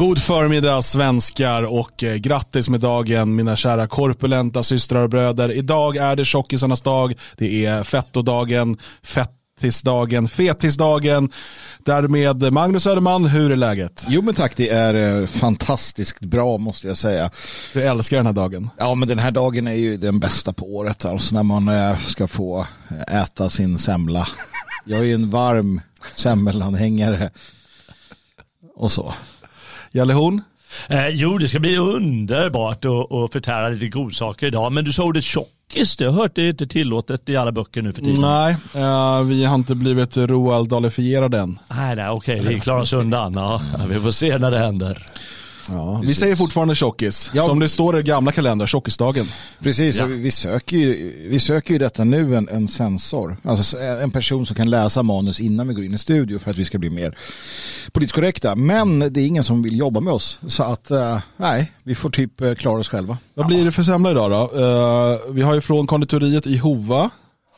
God förmiddag svenskar och eh, grattis med dagen mina kära korpulenta systrar och bröder. Idag är det tjockisarnas dag, det är fettodagen, fettisdagen, fetisdagen. Därmed Magnus Söderman, hur är läget? Jo men tack, det är eh, fantastiskt bra måste jag säga. Du älskar den här dagen. Ja men den här dagen är ju den bästa på året, alltså när man eh, ska få äta sin semla. Jag är ju en varm semmelanhängare och så. Jalle Horn? Eh, jo, det ska bli underbart att, att förtära lite godsaker idag. Men du sa ordet tjockis, det har hört det är inte tillåtet i alla böcker nu för tiden. Nej, uh, vi har inte blivit Roald-Dahlifierade än. Nej, nej okej, vi klarar oss undan. Ja, vi får se när det händer. Ja, vi säger fortfarande tjockis, ja. som det står i gamla kalendrar, tjockisdagen. Precis, ja. vi, söker ju, vi söker ju detta nu en, en sensor, alltså en person som kan läsa manus innan vi går in i studio för att vi ska bli mer politiskt korrekta. Men det är ingen som vill jobba med oss, så att uh, nej, vi får typ uh, klara oss själva. Vad blir det för semla idag då? Uh, vi har ju från konditoriet i Hova,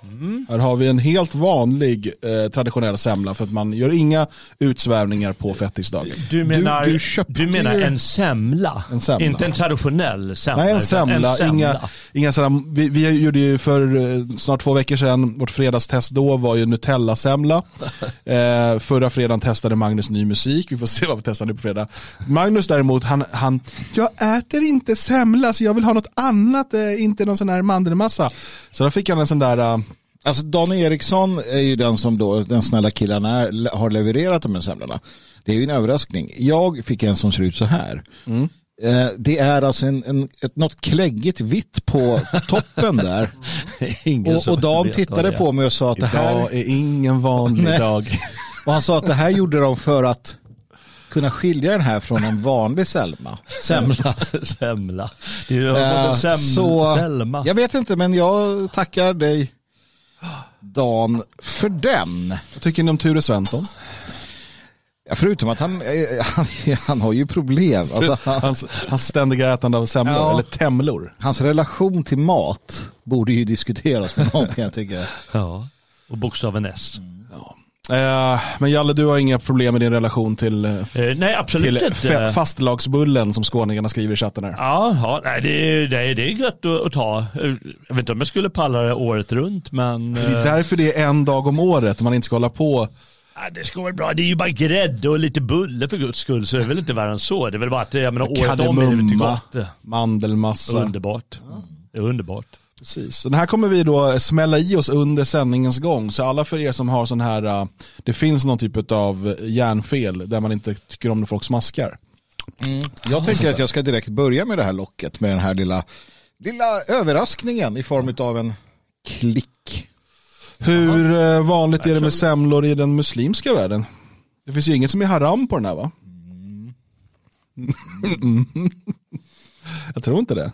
Mm. Här har vi en helt vanlig eh, traditionell semla för att man gör inga utsvävningar på fettisdagen. Du menar, du, du, du menar en, semla. en semla? Inte en traditionell semla? Nej, en semla. En semla. Inga, inga sådana, vi, vi gjorde ju för eh, snart två veckor sedan, vårt fredagstest då var ju Nutella-semla. eh, förra fredagen testade Magnus ny musik, vi får se vad vi testar nu på fredag. Magnus däremot, han, han jag äter inte semla så jag vill ha något annat, eh, inte någon sån här mandelmassa. Så då fick han en sån där uh, Alltså Dan Eriksson är ju den som då, den snälla killen är, har levererat de här semlorna. Det är ju en överraskning. Jag fick en som ser ut så här. Mm. Eh, det är alltså en, en, ett, något kläggigt vitt på toppen där. och, och Dan tittade på mig och sa att det här Idag är ingen vanlig Nej. dag. och han sa att det här gjorde de för att kunna skilja den här från en vanlig Selma. Semla. Semla. Det är uh, sem så, Selma. Jag vet inte men jag tackar dig Dan för den. Vad tycker ni om Ture Sventon? Ja, förutom att han, han, han har ju problem. Alltså, han, hans, hans ständiga ätande av semlor, ja, eller temlor. Hans relation till mat borde ju diskuteras med någonting jag tycker. Ja, och bokstaven S. Mm. Eh, men Jalle, du har inga problem med din relation till, eh, nej, absolut till inte. fastlagsbullen som skåningarna skriver i chatten här? Ja, ja nej, det, det, det är gött att, att, ta. Jag vet inte om jag skulle palla det året runt, men... Det är eh, därför det är en dag om året man inte ska hålla på. Ja, det ska vara bra. Det är ju bara grädde och lite bulle för guds skull, så det är väl inte värre än så. Det är väl bara att jag menar, året om är det gott. mandelmassa. Underbart. Det är underbart. Precis. Den här kommer vi då smälla i oss under sändningens gång. Så alla för er som har sån här, uh, det finns någon typ av hjärnfel där man inte tycker om när folk smaskar. Mm. Jag tänker att jag ska direkt börja med det här locket med den här lilla, lilla överraskningen i form av en klick. Hur uh, vanligt är det med semlor i den muslimska världen? Det finns ju inget som är haram på den här va? Mm. jag tror inte det.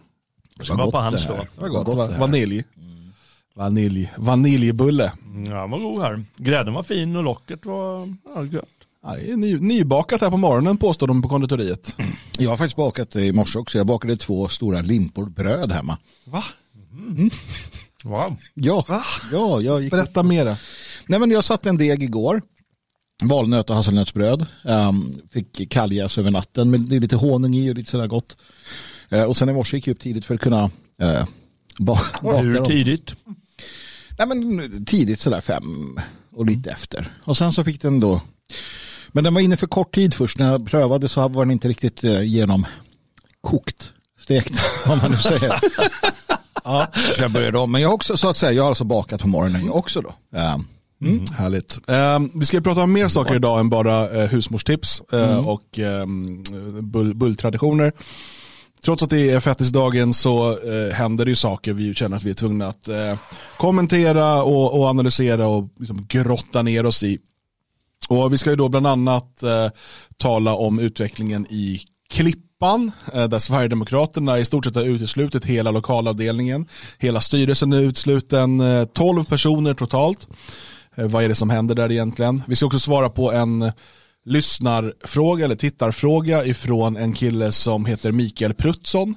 Det var på hans då. Det var gott. Vanilj. Mm. Vanilj. Vaniljbulle. Ja, var god här. Grädden var fin och locket var ja, gött. Ja, det är ny, nybakat här på morgonen påstår de på konditoriet. Jag har faktiskt bakat det i morse också. Jag bakade två stora limpor bröd hemma. Va? Mm. Wow. Ja, Va? ja jag gick Berätta mera. Nej, men jag satte en deg igår. Valnöt och hasselnötsbröd. Um, fick kalljäs över natten med lite honung i och lite sådär gott. Eh, och sen i morse gick jag upp tidigt för att kunna eh, baka Hur dem. tidigt? Nej, men tidigt sådär fem och lite mm. efter. Och sen så fick den då men den var inne för kort tid först. När jag prövade så var den inte riktigt eh, genomkokt. Stekt, om man nu säger. ja, så jag började om. Men jag har också, så att säga, jag har alltså bakat på morgonen också då. Um, Mm. Härligt. Um, vi ska prata om mer saker idag än bara uh, husmorstips uh, mm. och um, bull, bulltraditioner trots att det är fettisdagen så eh, händer det ju saker vi känner att vi är tvungna att eh, kommentera och, och, analysera och liksom grotta ner oss i. Och vi ska ju då bland annat eh, tala om utvecklingen i Klippan eh, där Sverigedemokraterna i stort sett har uteslutit hela lokalavdelningen. Hela styrelsen är utsluten, eh, 12 personer totalt. Eh, vad är det som händer där egentligen? Vi ska också svara på en lyssnarfråga eller tittarfråga ifrån en kille som heter Mikael Prutsson.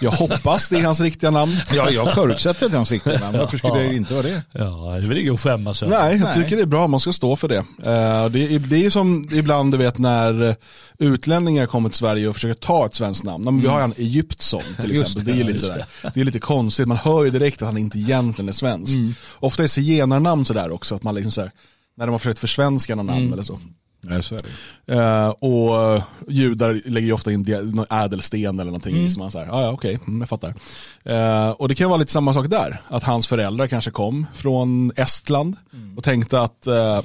Jag hoppas det är hans riktiga namn. Ja, jag förutsätter att det är hans riktiga namn. Varför skulle det inte vara det? Ja, det är väl inget att skämmas över. Nej, jag Nej. tycker det är bra. Man ska stå för det. Eh, Det är, det är som ibland, du vet, när eh, utlänningar kommer till Sverige och försöker ta ett svenskt namn. Men Vi har ju han Egyptsson till exempel. det, Det, är lite sådär. det är lite konstigt. Man hör ju direkt att han inte egentligen är svensk. Ofta är zigenarnamn sådär också. Att man liksom sådär, när de har försökt försvenska någon namn eller så. Nej, så är det. Eh, och eh, judar lägger ju ofta in någon ädelsten eller någonting i. Så man säger, ja ja okej, mm, jag fattar. Eh, och det kan vara lite samma sak där. Att hans föräldrar kanske kom från Estland och tänkte att, eh,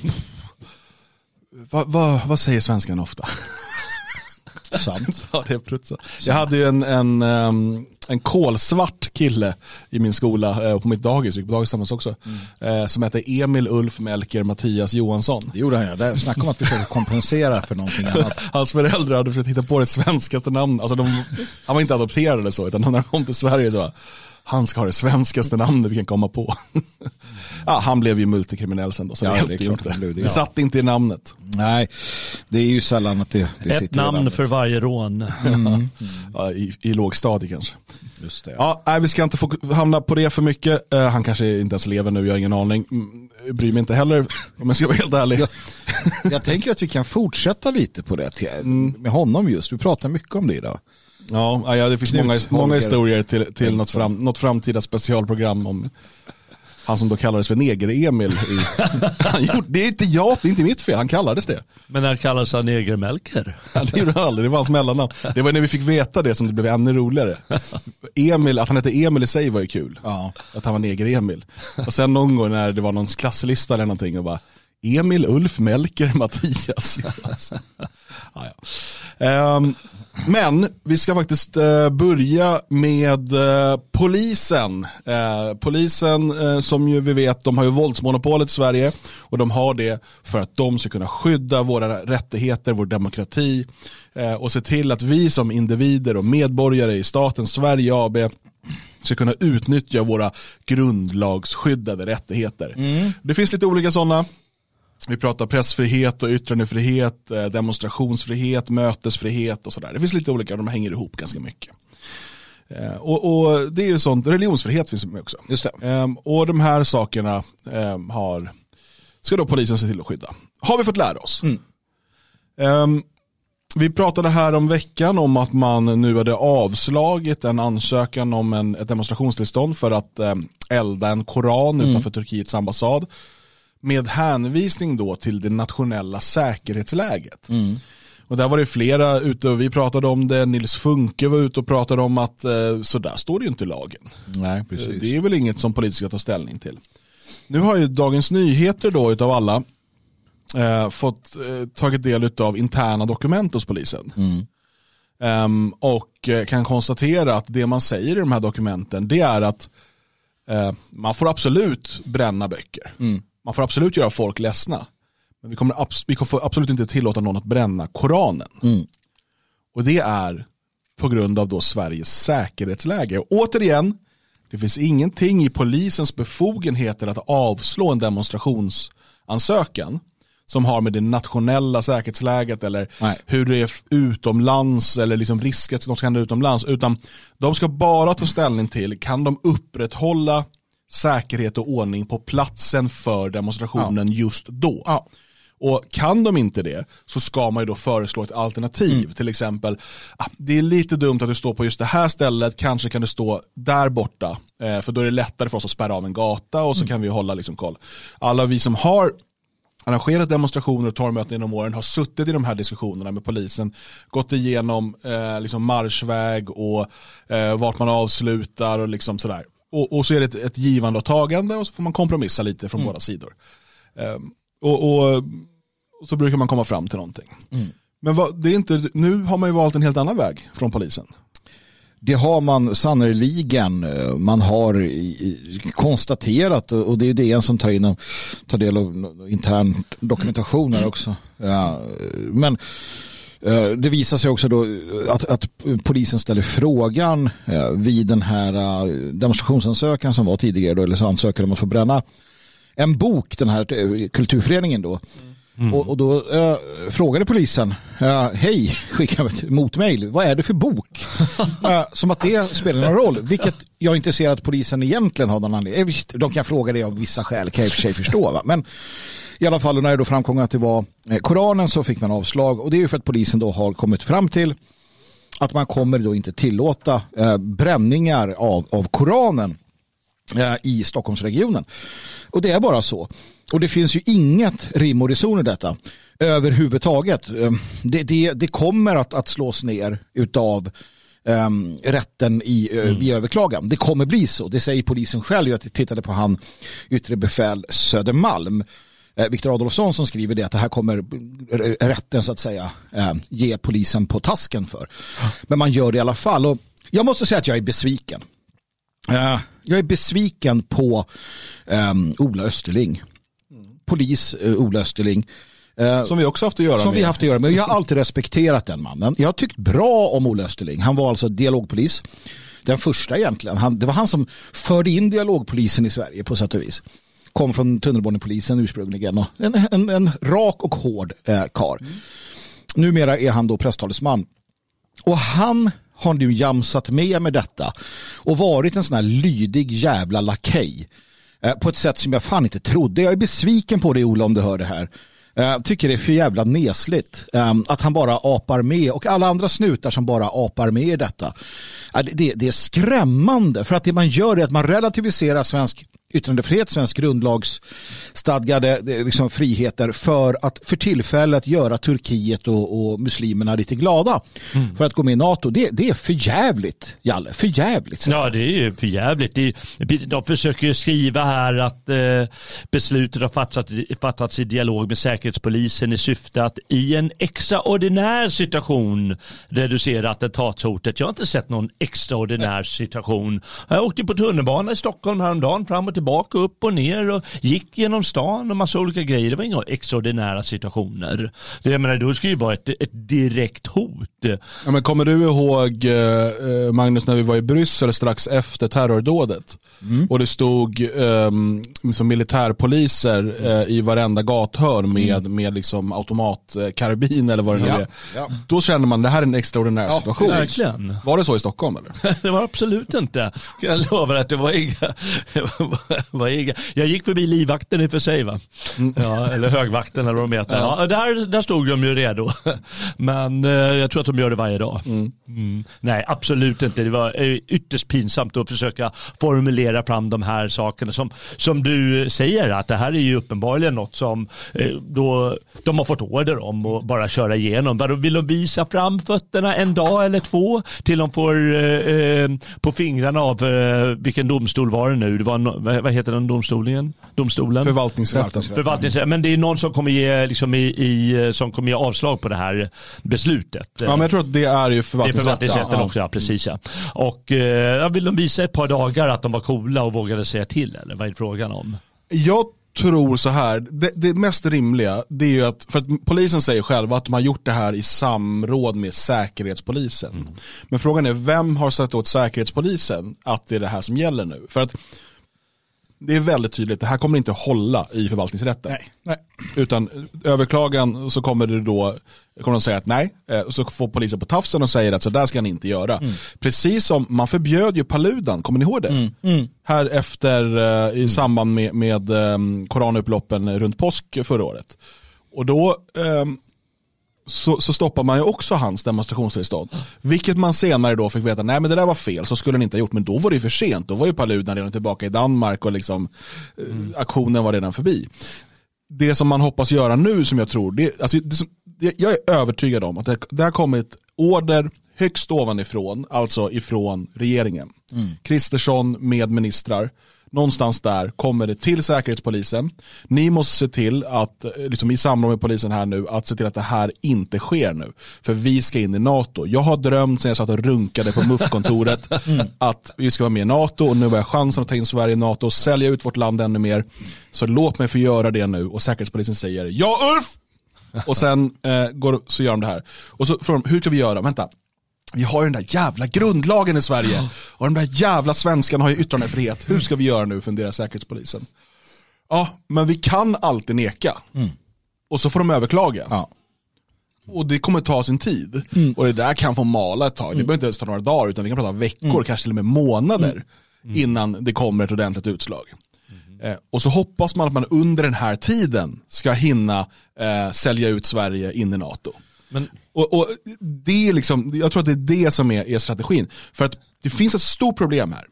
vad, vad, vad säger svenskan ofta? Sant. ja, det är prutsa. Jag hade ju en, en, ehm, en kolsvart kille i min skola, eh, på mitt dagis, jag gick på dagis tillsammans också, eh, som hette Emil Ulf Melker Mattias Johansson. Det gjorde han ja. Där- Snacka om att försöka kompensera för någonting annat. Hans föräldrar hade försökt hitta på det svenskaste namnet. Alltså de, han var inte adopterad eller så, utan när han kom till Sverige så var han ska ha det svenskaste namnet vi kan komma på. ja, han blev ju multikriminell sen då, så Ja, det hjälpte ju klart inte. det, Det ja. satt inte i namnet. Nej, det är ju sällan att det, det Ett sitter i namn för varje rån. Ja, i, I lågstadiet kanske. Just det. Ja, nej, vi ska inte få hamna på det för mycket. Eh, han kanske inte ens lever nu, jag har ingen aning. Mm, jag bryr mig inte heller, om jag ska vara helt ärlig. Jag, jag tänker att vi kan fortsätta lite på det till, med honom just. Vi pratar mycket om det idag. Ja, ja, det finns många, många historier till, till något, fram, något framtida specialprogram om han som då kallades för Neger-Emil. Det är inte jag, det är inte mitt fel, han kallades det. Men när kallas han negermelker? Ja, Det gjorde han aldrig, det var hans mellannamn. Det var när vi fick veta det som det blev ännu roligare. Emil, att han hette Emil i sig var ju kul. Ja. Att han var Neger-Emil. Och sen någon gång när det var någon klasslista eller någonting och bara Emil, Ulf, Melker, Mattias. ja, ja. Ehm, men vi ska faktiskt eh, börja med eh, polisen. Eh, polisen som ju vi vet, de har ju våldsmonopolet i Sverige och de har det för att de ska kunna skydda våra rättigheter, vår demokrati och se till att vi som individer och medborgare i staten Sverige AB ska kunna utnyttja våra grundlagsskyddade rättigheter. Det finns lite olika sådana. Vi pratar pressfrihet och yttrandefrihet, eh, demonstrationsfrihet, mötesfrihet och sådär. Det finns lite olika, de hänger ihop ganska mycket. Eh, Och, och det är ju sånt, religionsfrihet finns med också. Just det. Ehm, och de här sakerna ehm, har, ska då polisen se till att skydda. Har vi fått lära oss. Ehm, vi pratade här om veckan om att man nu hade avslagit en ansökan om en, ett demonstrationstillstånd för att elda en koran utanför Turkiets ambassad. Med hänvisning då till det nationella säkerhetsläget. Och där var det flera ute och vi pratade om det. Nils Funke var ute och pratade om att eh, så där står det ju inte i lagen. Nej, precis. Det är väl inget som polisen ska ta ställning till. Nu har ju Dagens Nyheter då utav alla eh, fått eh, tagit del av interna dokument hos polisen. Ehm, och eh, kan konstatera att det man säger i de här dokumenten det är att eh, man får absolut bränna böcker. Man får absolut göra folk ledsna. Men vi kommer, abs- vi får absolut inte tillåta någon att bränna Koranen. Och det är på grund av då Sveriges säkerhetsläge. Och återigen, det finns ingenting i polisens befogenheter att avslå en demonstrationsansökan som har med det nationella säkerhetsläget eller Nej. hur det är utomlands eller liksom risker att något ska hända utomlands. Utan de ska bara ta ställning till, kan de upprätthålla säkerhet och ordning på platsen för demonstrationen just då? Ja. Och kan de inte det så ska man ju då föreslå ett alternativ. Till exempel, ah, det är lite dumt att du står på just det här stället, kanske kan du stå där borta. Eh, för då är det lättare för oss att spärra av en gata och så kan vi hålla liksom koll. Alla vi som har arrangerat demonstrationer och torgmöten genom åren har suttit i de här diskussionerna med polisen, gått igenom eh, liksom marschväg och eh, vart man avslutar och liksom sådär. Och, och så är det ett, ett givande och tagande och så får man kompromissa lite från båda sidor. Ehm, och, och, och så brukar man komma fram till någonting. Men vad, det är inte, nu har man ju valt en helt annan väg från polisen. Det har man sannerligen. eh, Man har konstaterat och det är DN som tar in och tar del av intern dokumentation här också. Ja, men eh, Eh, det visar sig också då eh, att, att polisen ställer frågan eh, vid den här demonstrationsansökan som var tidigare då, eller så ansökade om att få bränna en bok, den här kulturföreningen då. Mm. Och, och, då äh, frågade polisen, äh, hej, skickade ett motmail, vad är det för bok? äh, som att det spelar någon roll, vilket jag inte ser att polisen egentligen har någon anledning. Visst, de kan fråga det av vissa skäl, kan jag i och för sig förstå. Va? Men i alla fall när det då framkom att det var Koranen så fick man avslag och det är ju för att polisen då har kommit fram till att man kommer då inte tillåta eh, bränningar av, av Koranen eh, i Stockholmsregionen. Och det är bara så. Och det finns ju inget rim och reson i detta överhuvudtaget. Eh, det, det, det kommer att, att slås ner utav um, rätten i, mm. vid överklagan. Det kommer bli så. Det säger polisen själv. Jag tittade på han yttre befäl Södermalm Eh, Viktor Adolfsson som skriver det att det här kommer rätten så att säga eh, ge polisen på tasken för. Men man gör det i alla fall. Och jag måste säga att jag är besviken. Eh, jag är besviken på um, Ola Österling. Polis uh, Ola Österling. Uh, som vi också haft att göra som med. vi haft att göra med. Jag har alltid respekterat den mannen. Jag har tyckt bra om Ola Österling. Han var alltså dialogpolis. Den första egentligen. Han, det var han som förde in dialogpolisen i Sverige på sätt och vis kom från tunnelbanepolisen ursprungligen. Och en, en, en rak och hård eh, kar. Mm. Numera är han då presstalesman. Och han har nu jamsat med med detta och varit en sån här lydig jävla lakej eh, Eh, på ett sätt som jag fan inte trodde. Jag är besviken på dig Ola om du hör det här. Jag tycker det är för jävla nesligt ehm, att han bara apar med och alla andra snutar som bara apar med i detta. Eh, det är skrämmande för att det man gör är att man relativiserar svensk yttrandefrihet, svensk grundlagsstadgade liksom, friheter för att för tillfället göra Turkiet och, och muslimerna lite glada mm. för att gå med i NATO. Det, det är förjävligt, Jalle. Förjävligt. Ja, det är ju förjävligt. de försöker ju skriva här att eh, beslutet har fattats, fattats i dialog med Säkerhetspolisen i syfte att i en extraordinär situation reducera attentatshotet. Jag har inte sett någon extraordinär situation. Jag åkte på tunnelbana i Stockholm häromdagen fram och tillbaka tillbaka, upp och ner och gick genom stan och massa olika grejer. Det var inga extraordinära situationer. Det, jag menar, då skulle ju vara ett, ett direkt hot. Ja, men kommer du ihåg, eh, Magnus, när vi var i Bryssel strax efter terrordådet? Mm. Och det stod eh, liksom militärpoliser eh, i varenda gathörn med, mm. med liksom automatkarbin eller vad det nu ja. är. Ja. Då känner man det här är en extraordinär ja, situation. Verkligen. Var det så i Stockholm? Eller? det var absolut inte. Jag lovar att det var inga. Jag gick förbi livvakten i och för sig. Va? Ja, eller högvakten eller vad de heter. Ja. där, där stod de ju redo. Men eh, jag tror att de gör det varje dag. Mm. Mm. Nej, absolut inte. Det var eh, ytterst pinsamt att försöka formulera fram de här sakerna. Som, som du säger, att det här är ju uppenbarligen något som eh, då, de har fått order om att bara köra igenom. Vill de visa fram fötterna en dag eller två till de får eh, på fingrarna av eh, vilken domstol var det nu? Det var no, vad heter den domstolen? domstolen? Förvaltningsrätten. Förvaltningsrätten. Men det är någon som kommer ge, liksom i, i, som kommer ge avslag på det här beslutet. Ja, men jag tror att det är ju förvaltningsrätten. Det är förvaltningsrätten också, ja precis. Ja. Och eh, vill de visa ett par dagar att de var coola och vågade säga till eller vad är det frågan om? Jag tror så här, det, det, mest rimliga det är ju att, för att polisen säger själva att de har gjort det här i samråd med säkerhetspolisen. Mm. Men frågan är, vem har sagt åt säkerhetspolisen att det är det här som gäller nu? För att det är väldigt tydligt, det här kommer inte hålla i förvaltningsrätten. Nej, nej. Utan överklagan så kommer det då, kommer de säga att nej, eh, så får polisen på tafsen och säger att så där ska ni inte göra. Mm. Precis som man förbjöd ju Paludan, kommer ni ihåg det? Mm. Mm. Här efter, eh, i mm. samband med, med um, koranupploppen runt påsk förra året. Och då um, så, så stoppar man ju också hans demonstrationstillstånd. Vilket man senare då fick veta, nej men det där var fel, så skulle han inte ha gjort. Men då var det ju för sent, då var ju Paludan redan tillbaka i Danmark och liksom mm. aktionen var redan förbi. Det som man hoppas göra nu som jag tror, det, alltså, det, jag är övertygad om att det, det har kommit order högst ovanifrån, alltså ifrån regeringen. Mm. Kristersson med ministrar någonstans där kommer det till Säkerhetspolisen. Ni måste se till att, liksom i samråd med polisen här nu, att se till att det här inte sker nu. För vi ska in i NATO. Jag har drömt sen jag satt och runkade på MUF-kontoret mm. att vi ska vara med i NATO och nu har jag chansen att ta in Sverige i NATO och sälja ut vårt land ännu mer. Så låt mig få göra det nu och Säkerhetspolisen säger ja Ulf! Och sen eh, går, så gör de det här. Och så frågar de, hur ska vi göra? Vänta, vi har ju den där jävla grundlagen i Sverige. Och de där jävla svenskarna har ju yttrandefrihet. Hur ska vi göra nu, funderar Säkerhetspolisen. Ja, men vi kan alltid neka. Mm. och så får de överklaga. Ja. Och det kommer ta sin tid. Och det där kan få mala ett tag. Det behöver inte ens ta några dagar utan vi kan prata veckor, kanske till och med månader innan det kommer ett ordentligt utslag. Eh, och så hoppas man att man under den här tiden ska hinna eh, sälja ut Sverige in i NATO. Men, Och, och det är liksom, jag tror att det är det som är, är strategin. För att det finns ett stort problem här.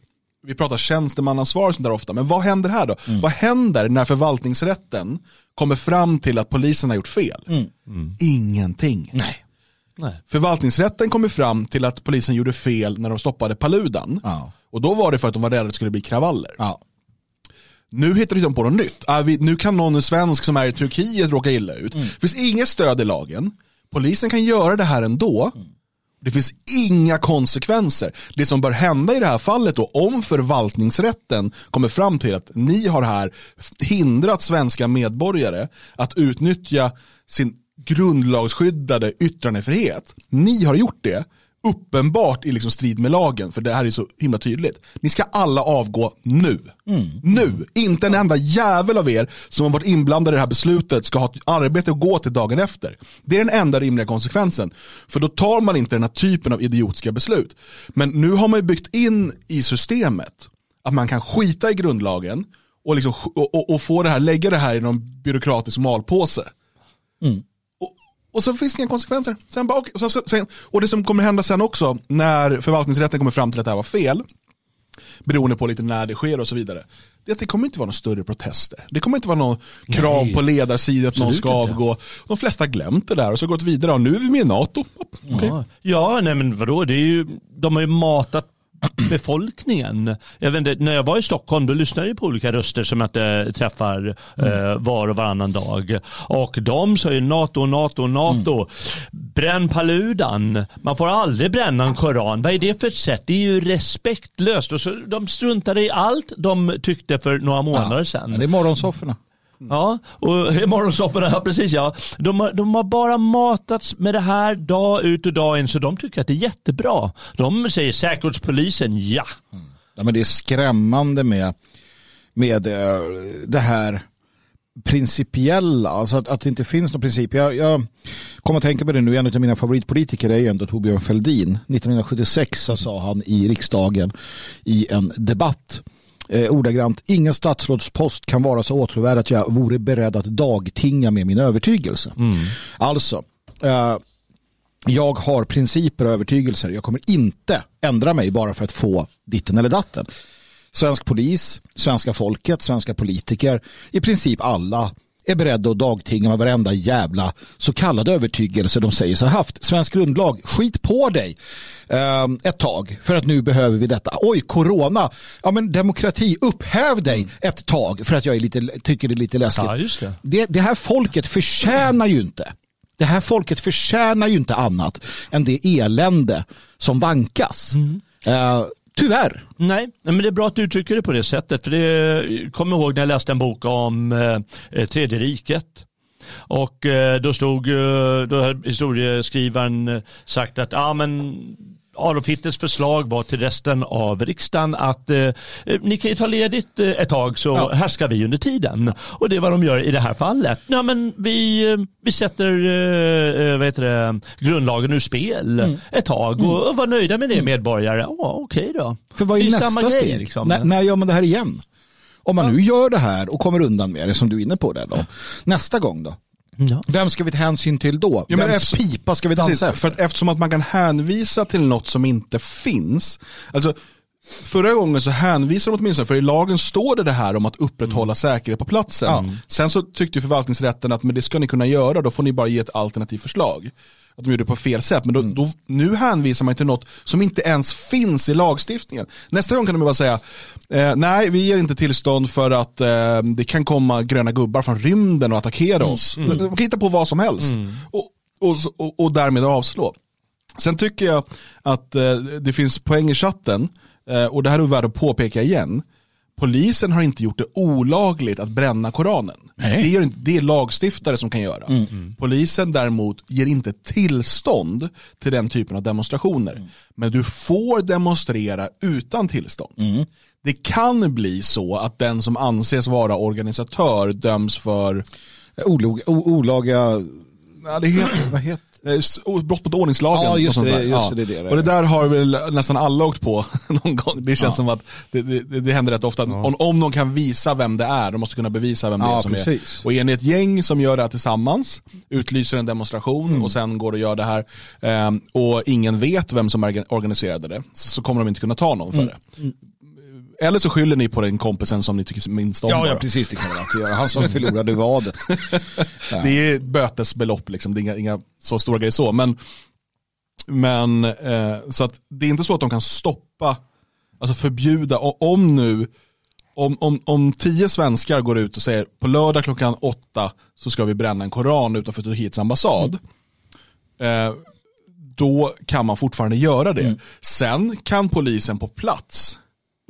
Vi pratar tjänstemannaansvar och sånt där ofta, men vad händer här då? Vad händer när förvaltningsrätten kommer fram till att polisen har gjort fel? Ingenting. Nej. nej. Förvaltningsrätten kommer fram till att polisen gjorde fel när de stoppade Paludan. Ja. Och då var det för att de var rädda att det skulle bli kravaller. Ja. Nu hittar de på något nytt. Nu kan någon svensk som är i Turkiet råka illa ut. Det finns inget stöd i lagen. Polisen kan göra det här ändå. Det finns inga konsekvenser. Det som bör hända i det här fallet då, om förvaltningsrätten kommer fram till att ni har här hindrat svenska medborgare att utnyttja sin grundlagsskyddade yttrandefrihet. Ni har gjort det uppenbart i liksom strid med lagen, för det här är så himla tydligt. Ni ska alla avgå nu. Nu! Inte en enda jävel av er som har varit inblandad i det här beslutet ska ha ett arbete att gå till dagen efter. Det är den enda rimliga konsekvensen. För då tar man inte den här typen av idiotiska beslut. Men nu har man ju byggt in i systemet att man kan skita i grundlagen och, liksom, och, och, och få det här, lägga det här i någon byråkratisk malpåse. Och, och så finns det inga konsekvenser. Sen bara, okay, och, så, sen, och det som kommer hända sen också, när förvaltningsrätten kommer fram till att det här var fel, beroende på lite när det sker och så vidare, det är att det kommer inte vara några större protester. Det kommer inte vara någon krav på ledarsidan att någon ska avgå. De flesta har glömt det där och så gått vidare och nu är vi med i NATO. Okej. Ja, ja nej men vadå, det är ju, de har ju matat befolkningen. Jag vet inte, när jag var i Stockholm då lyssnade jag på olika röster som jag inte träffar eh, var och varannan dag. Och de sa ju NATO, NATO, NATO. Bränn Paludan. Man får aldrig bränna en koran. Vad är det för sätt? Det är ju respektlöst. Och så, de struntade i allt de tyckte för några månader sedan. Men det är morgonsofforna. Mm. Ja, och morgonsofforna, ja precis ja. De har, de har bara matats med det här dag ut och dag in så de tycker att det är jättebra. De säger säkerhetspolisen, ja. Mm. Ja, men det är skrämmande med, med eh, det här principiella, alltså att, att det inte finns någon princip. Jag, jag kommer att tänka på det nu, en av mina favoritpolitiker är ju ändå Torbjörn Fälldin. 1976 så sa han i riksdagen i en debatt eh, ordagrant, ingen statsrådspost kan vara så åtråvärd att jag vore beredd att dagtinga med min övertygelse. Alltså, eh, jag har principer och övertygelser. Jag kommer inte ändra mig bara för att få ditten eller datten. Svensk polis, svenska folket, svenska politiker, i princip alla är beredda att dagtinga med varenda jävla så kallade övertygelse de säger sig ha haft. Svensk grundlag, skit på dig eh, ett tag för att nu behöver vi detta. Oj, corona, ja men demokrati, upphäv dig ett tag för att jag lite, tycker det är lite läskigt. Ja, det. Det, det här folket förtjänar ju inte det här folket förtjänar ju inte annat än det elände som vankas. Eh, tyvärr. Nej, men det är bra att du uttrycker det på det sättet. För det kommer ihåg när jag läste en bok om eh, eh Tredje riket. Och eh, då stod eh, då hade historieskrivaren eh, sagt att ah, men Adolf Hitlers förslag var till resten av riksdagen att eh, eh, ni kan ju ta ledigt eh, ett tag så Ja. härskar vi under tiden. Och det är vad de gör i det här fallet. Ja, men vi, eh, vi sätter eh, vad heter det, grundlagen ur spel ett tag och, och var nöjda med det medborgare. Ja, okej då. För vad är, är nästa grej, steg? liksom. När, när gör man det här igen? Om man nu gör det här och kommer undan med det som du är inne på där då. Nästa gång då? Ja. Vem ska vi ta hänsyn till då? Ja, men Vems efter- pipa ska vi Precis, dansa för efter? att eftersom att man kan hänvisa till något som inte finns. Alltså, förra gången så hänvisar de åtminstone, för i lagen står det det här om att upprätthålla säkerhet på platsen. Sen så tyckte förvaltningsrätten att men det ska ni kunna göra, då får ni bara ge ett alternativt förslag. Att de gjorde det på fel sätt, men då, då, nu hänvisar man till något som inte ens finns i lagstiftningen. Nästa gång kan de bara säga, eh, nej vi ger inte tillstånd för att eh, det kan komma gröna gubbar från rymden och attackera oss. De kan hitta på vad som helst. Och, och, och, och därmed avslå. Sen tycker jag att eh, det finns poäng i chatten, eh, och det här är värt att påpeka igen. Polisen har inte gjort det olagligt att bränna Koranen. Nej. Det, gör inte, det är lagstiftare som kan göra. Polisen däremot ger inte tillstånd till den typen av demonstrationer. Men du får demonstrera utan tillstånd. Det kan bli så att den som anses vara organisatör döms för olog, olaga, Ja, det heter, vad heter Brott mot ordningslagen. Ja, just och sånt det, där. just det, det det. Och det där har väl nästan alla åkt på någon gång. Det känns Ja. som att det, det, det händer rätt ofta. Om, om någon kan visa vem det är, de måste kunna bevisa vem det Ja, är som precis. är. Och är ni ett gäng som gör det här tillsammans, utlyser en demonstration Mm. och sen går och gör det här ehm, och ingen vet vem som orga- organiserade det, så så kommer de inte kunna ta någon för Mm. det. Eller så skyller ni på den kompisen som ni tycker minst om Ja, ja, precis det kan man alltid göra. Han som förlorade vadet. Det är bötesbelopp, liksom. det är inga, inga så stora grejer så. Men, men eh, så att det är inte så att de kan stoppa, alltså förbjuda, om nu, om, om, om tio svenskar går ut och säger på lördag klockan åtta så ska vi bränna en koran utanför Turkiets ambassad. Eh, då kan man fortfarande göra det. Sen kan polisen på plats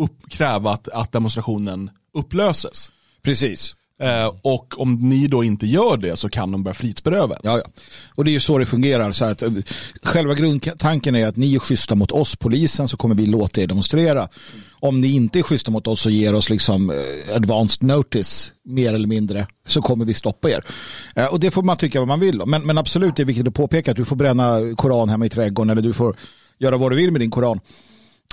upp, kräva att, att demonstrationen upplöses. Precis. Eh, och om ni då inte gör det så kan de börja frihetsberöva. Ja, ja. Och det är ju så det fungerar. Så att, eh, själva grundtanken är att ni är schyssta mot oss, polisen, så kommer vi låta er demonstrera. Om ni inte är schyssta mot oss och ger oss liksom eh, advanced notice, mer eller mindre, så kommer vi stoppa er. Eh, och det får man tycka vad man vill. Men, men absolut, det är viktigt att påpeka att du får bränna koran hemma i trädgården eller du får göra vad du vill med din koran.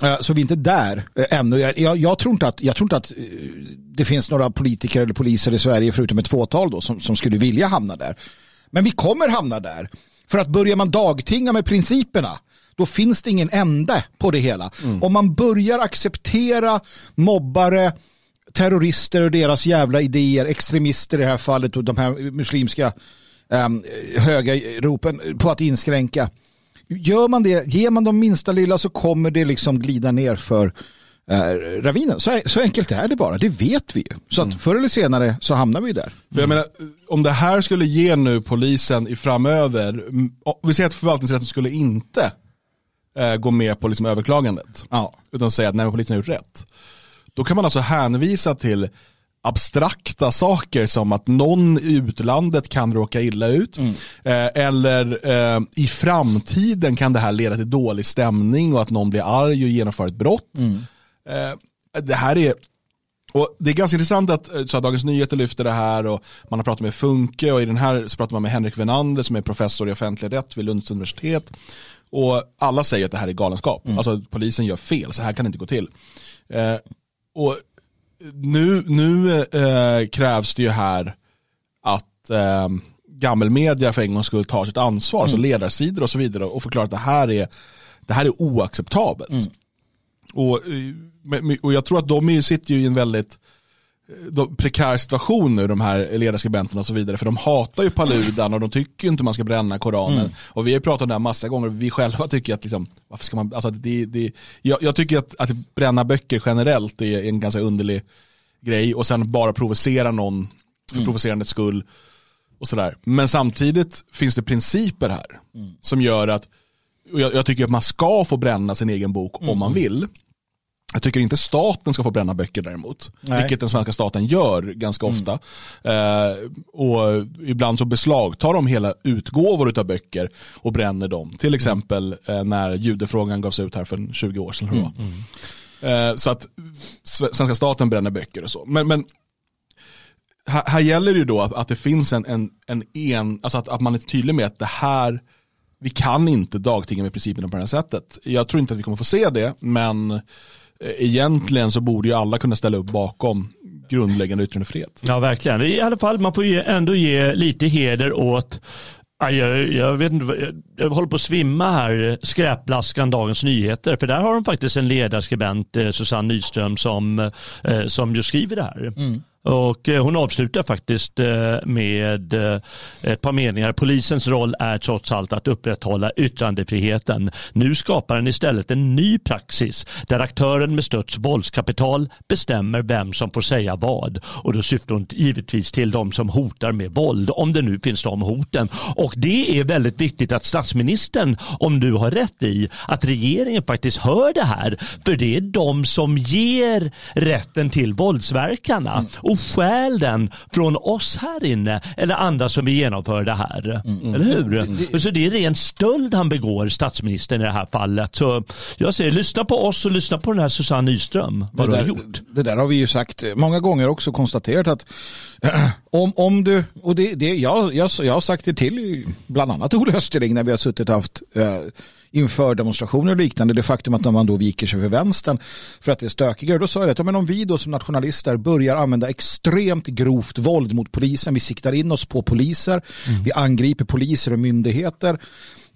Eh, Så vi är inte där eh, ännu. Jag, jag, jag tror inte att, jag tror inte att eh, det finns några politiker eller poliser i Sverige, förutom ett fåtal då, som, som skulle vilja hamna där. Men vi kommer hamna där. För att börjar man dagtinga med principerna, då finns det ingen ände på det hela. Om man börjar acceptera mobbare, terrorister och deras jävla idéer, extremister i det här fallet och de här muslimska um, höga ropen på att inskränka. Gör man det, ger man de minsta lilla så kommer det liksom glida ner för eh, ravinen. Så, så enkelt är det bara, det vet vi ju. Så att förr eller senare så hamnar vi där. För jag menar, om det här skulle ge nu polisen i framöver, mm, vi säger att förvaltningsrätten skulle inte eh, gå med på liksom överklagandet, Ja. utan säga att nej, polisen har gjort rätt. Då kan man alltså hänvisa till abstrakta saker som att någon i utlandet kan råka illa ut. Mm. Eh, eller eh, i framtiden kan det här leda till dålig stämning och att någon blir arg och genomför ett brott. Mm. Eh, det här är och Det är ganska intressant att eh, så att Dagens Nyheter lyfter det här och man har pratat med Funke och i den här så pratar man med Henrik Wenander som är professor i offentlig rätt vid Lunds universitet. Och alla säger att det här är galenskap. Alltså att polisen gör fel, så här kan det inte gå till. Eh, och nu nu eh, krävs det ju här att eh, gammelmedia för en gångs skull tar sitt ansvar, så ledarsidor och så vidare och förklarar att det här är, det här är oacceptabelt. Och, eh, och jag tror att de sitter ju i en väldigt de, prekär situation nu, de här ledarskribenterna och så vidare. För de hatar ju Paludan och de tycker inte man ska bränna Koranen. Och vi har ju pratat om det här massa gånger, vi själva tycker att liksom, varför ska man, alltså det, det, jag, jag tycker att, att bränna böcker generellt är en ganska underlig grej och sen bara provocera någon för provocerandets skull. Och sådär. Men samtidigt finns det principer här som gör att, och jag, jag tycker att man ska få bränna sin egen bok om man vill. Jag tycker inte staten ska få bränna böcker däremot. Nej. Vilket den svenska staten gör ganska ofta. Eh, och ibland så beslagtar de hela utgåvor av böcker och bränner dem. Till exempel eh, när judefrågan gavs ut här för 20 år sedan. det var. Eh, så att sve- svenska staten bränner böcker och så. Men, men här, här gäller det ju då att, att det finns en, en, en, en alltså att, att man är tydlig med att det här, vi kan inte dagtinga med principerna på det här sättet. Jag tror inte att vi kommer få se det, men egentligen så borde ju alla kunna ställa upp bakom grundläggande yttrandefrihet. Ja, verkligen. I alla fall, man får ju ändå ge lite heder åt Jag, jag, vet inte, jag, håller på att svimma här, skräplaskan Dagens Nyheter. För där har de faktiskt en ledarskribent, eh, Susanne Nyström, som, eh, som just skriver det här. Och eh, hon avslutar faktiskt eh, med eh, ett par meningar. Polisens roll är trots allt att upprätthålla yttrandefriheten. Nu skapar den istället en ny praxis där aktören med störst våldskapital bestämmer vem som får säga vad. Och då syftar hon givetvis till de som hotar med våld, om det nu finns de hoten. Och det är väldigt viktigt att statsministern, om du har rätt i, att regeringen faktiskt hör det här. För det är de som ger rätten till våldsverkarna mm och stjäl den från oss här inne eller andra som vill genomföra det här. Eller hur? Så det är ren stöld han begår, statsministern i det här fallet. Så jag säger, lyssna på oss och lyssna på den här Susanne Nyström. Vad du har gjort. det där har vi ju sagt många gånger också konstaterat att Om, om du, och det, det, jag, jag, jag har sagt det till bland annat Olle Österling när vi har suttit och haft eh, inför demonstrationer och liknande, det faktum att man då viker sig för vänstern för att det är stökigare, då sa jag att men om vi då som nationalister börjar använda extremt grovt våld mot polisen, vi siktar in oss på poliser, mm. vi angriper poliser och myndigheter,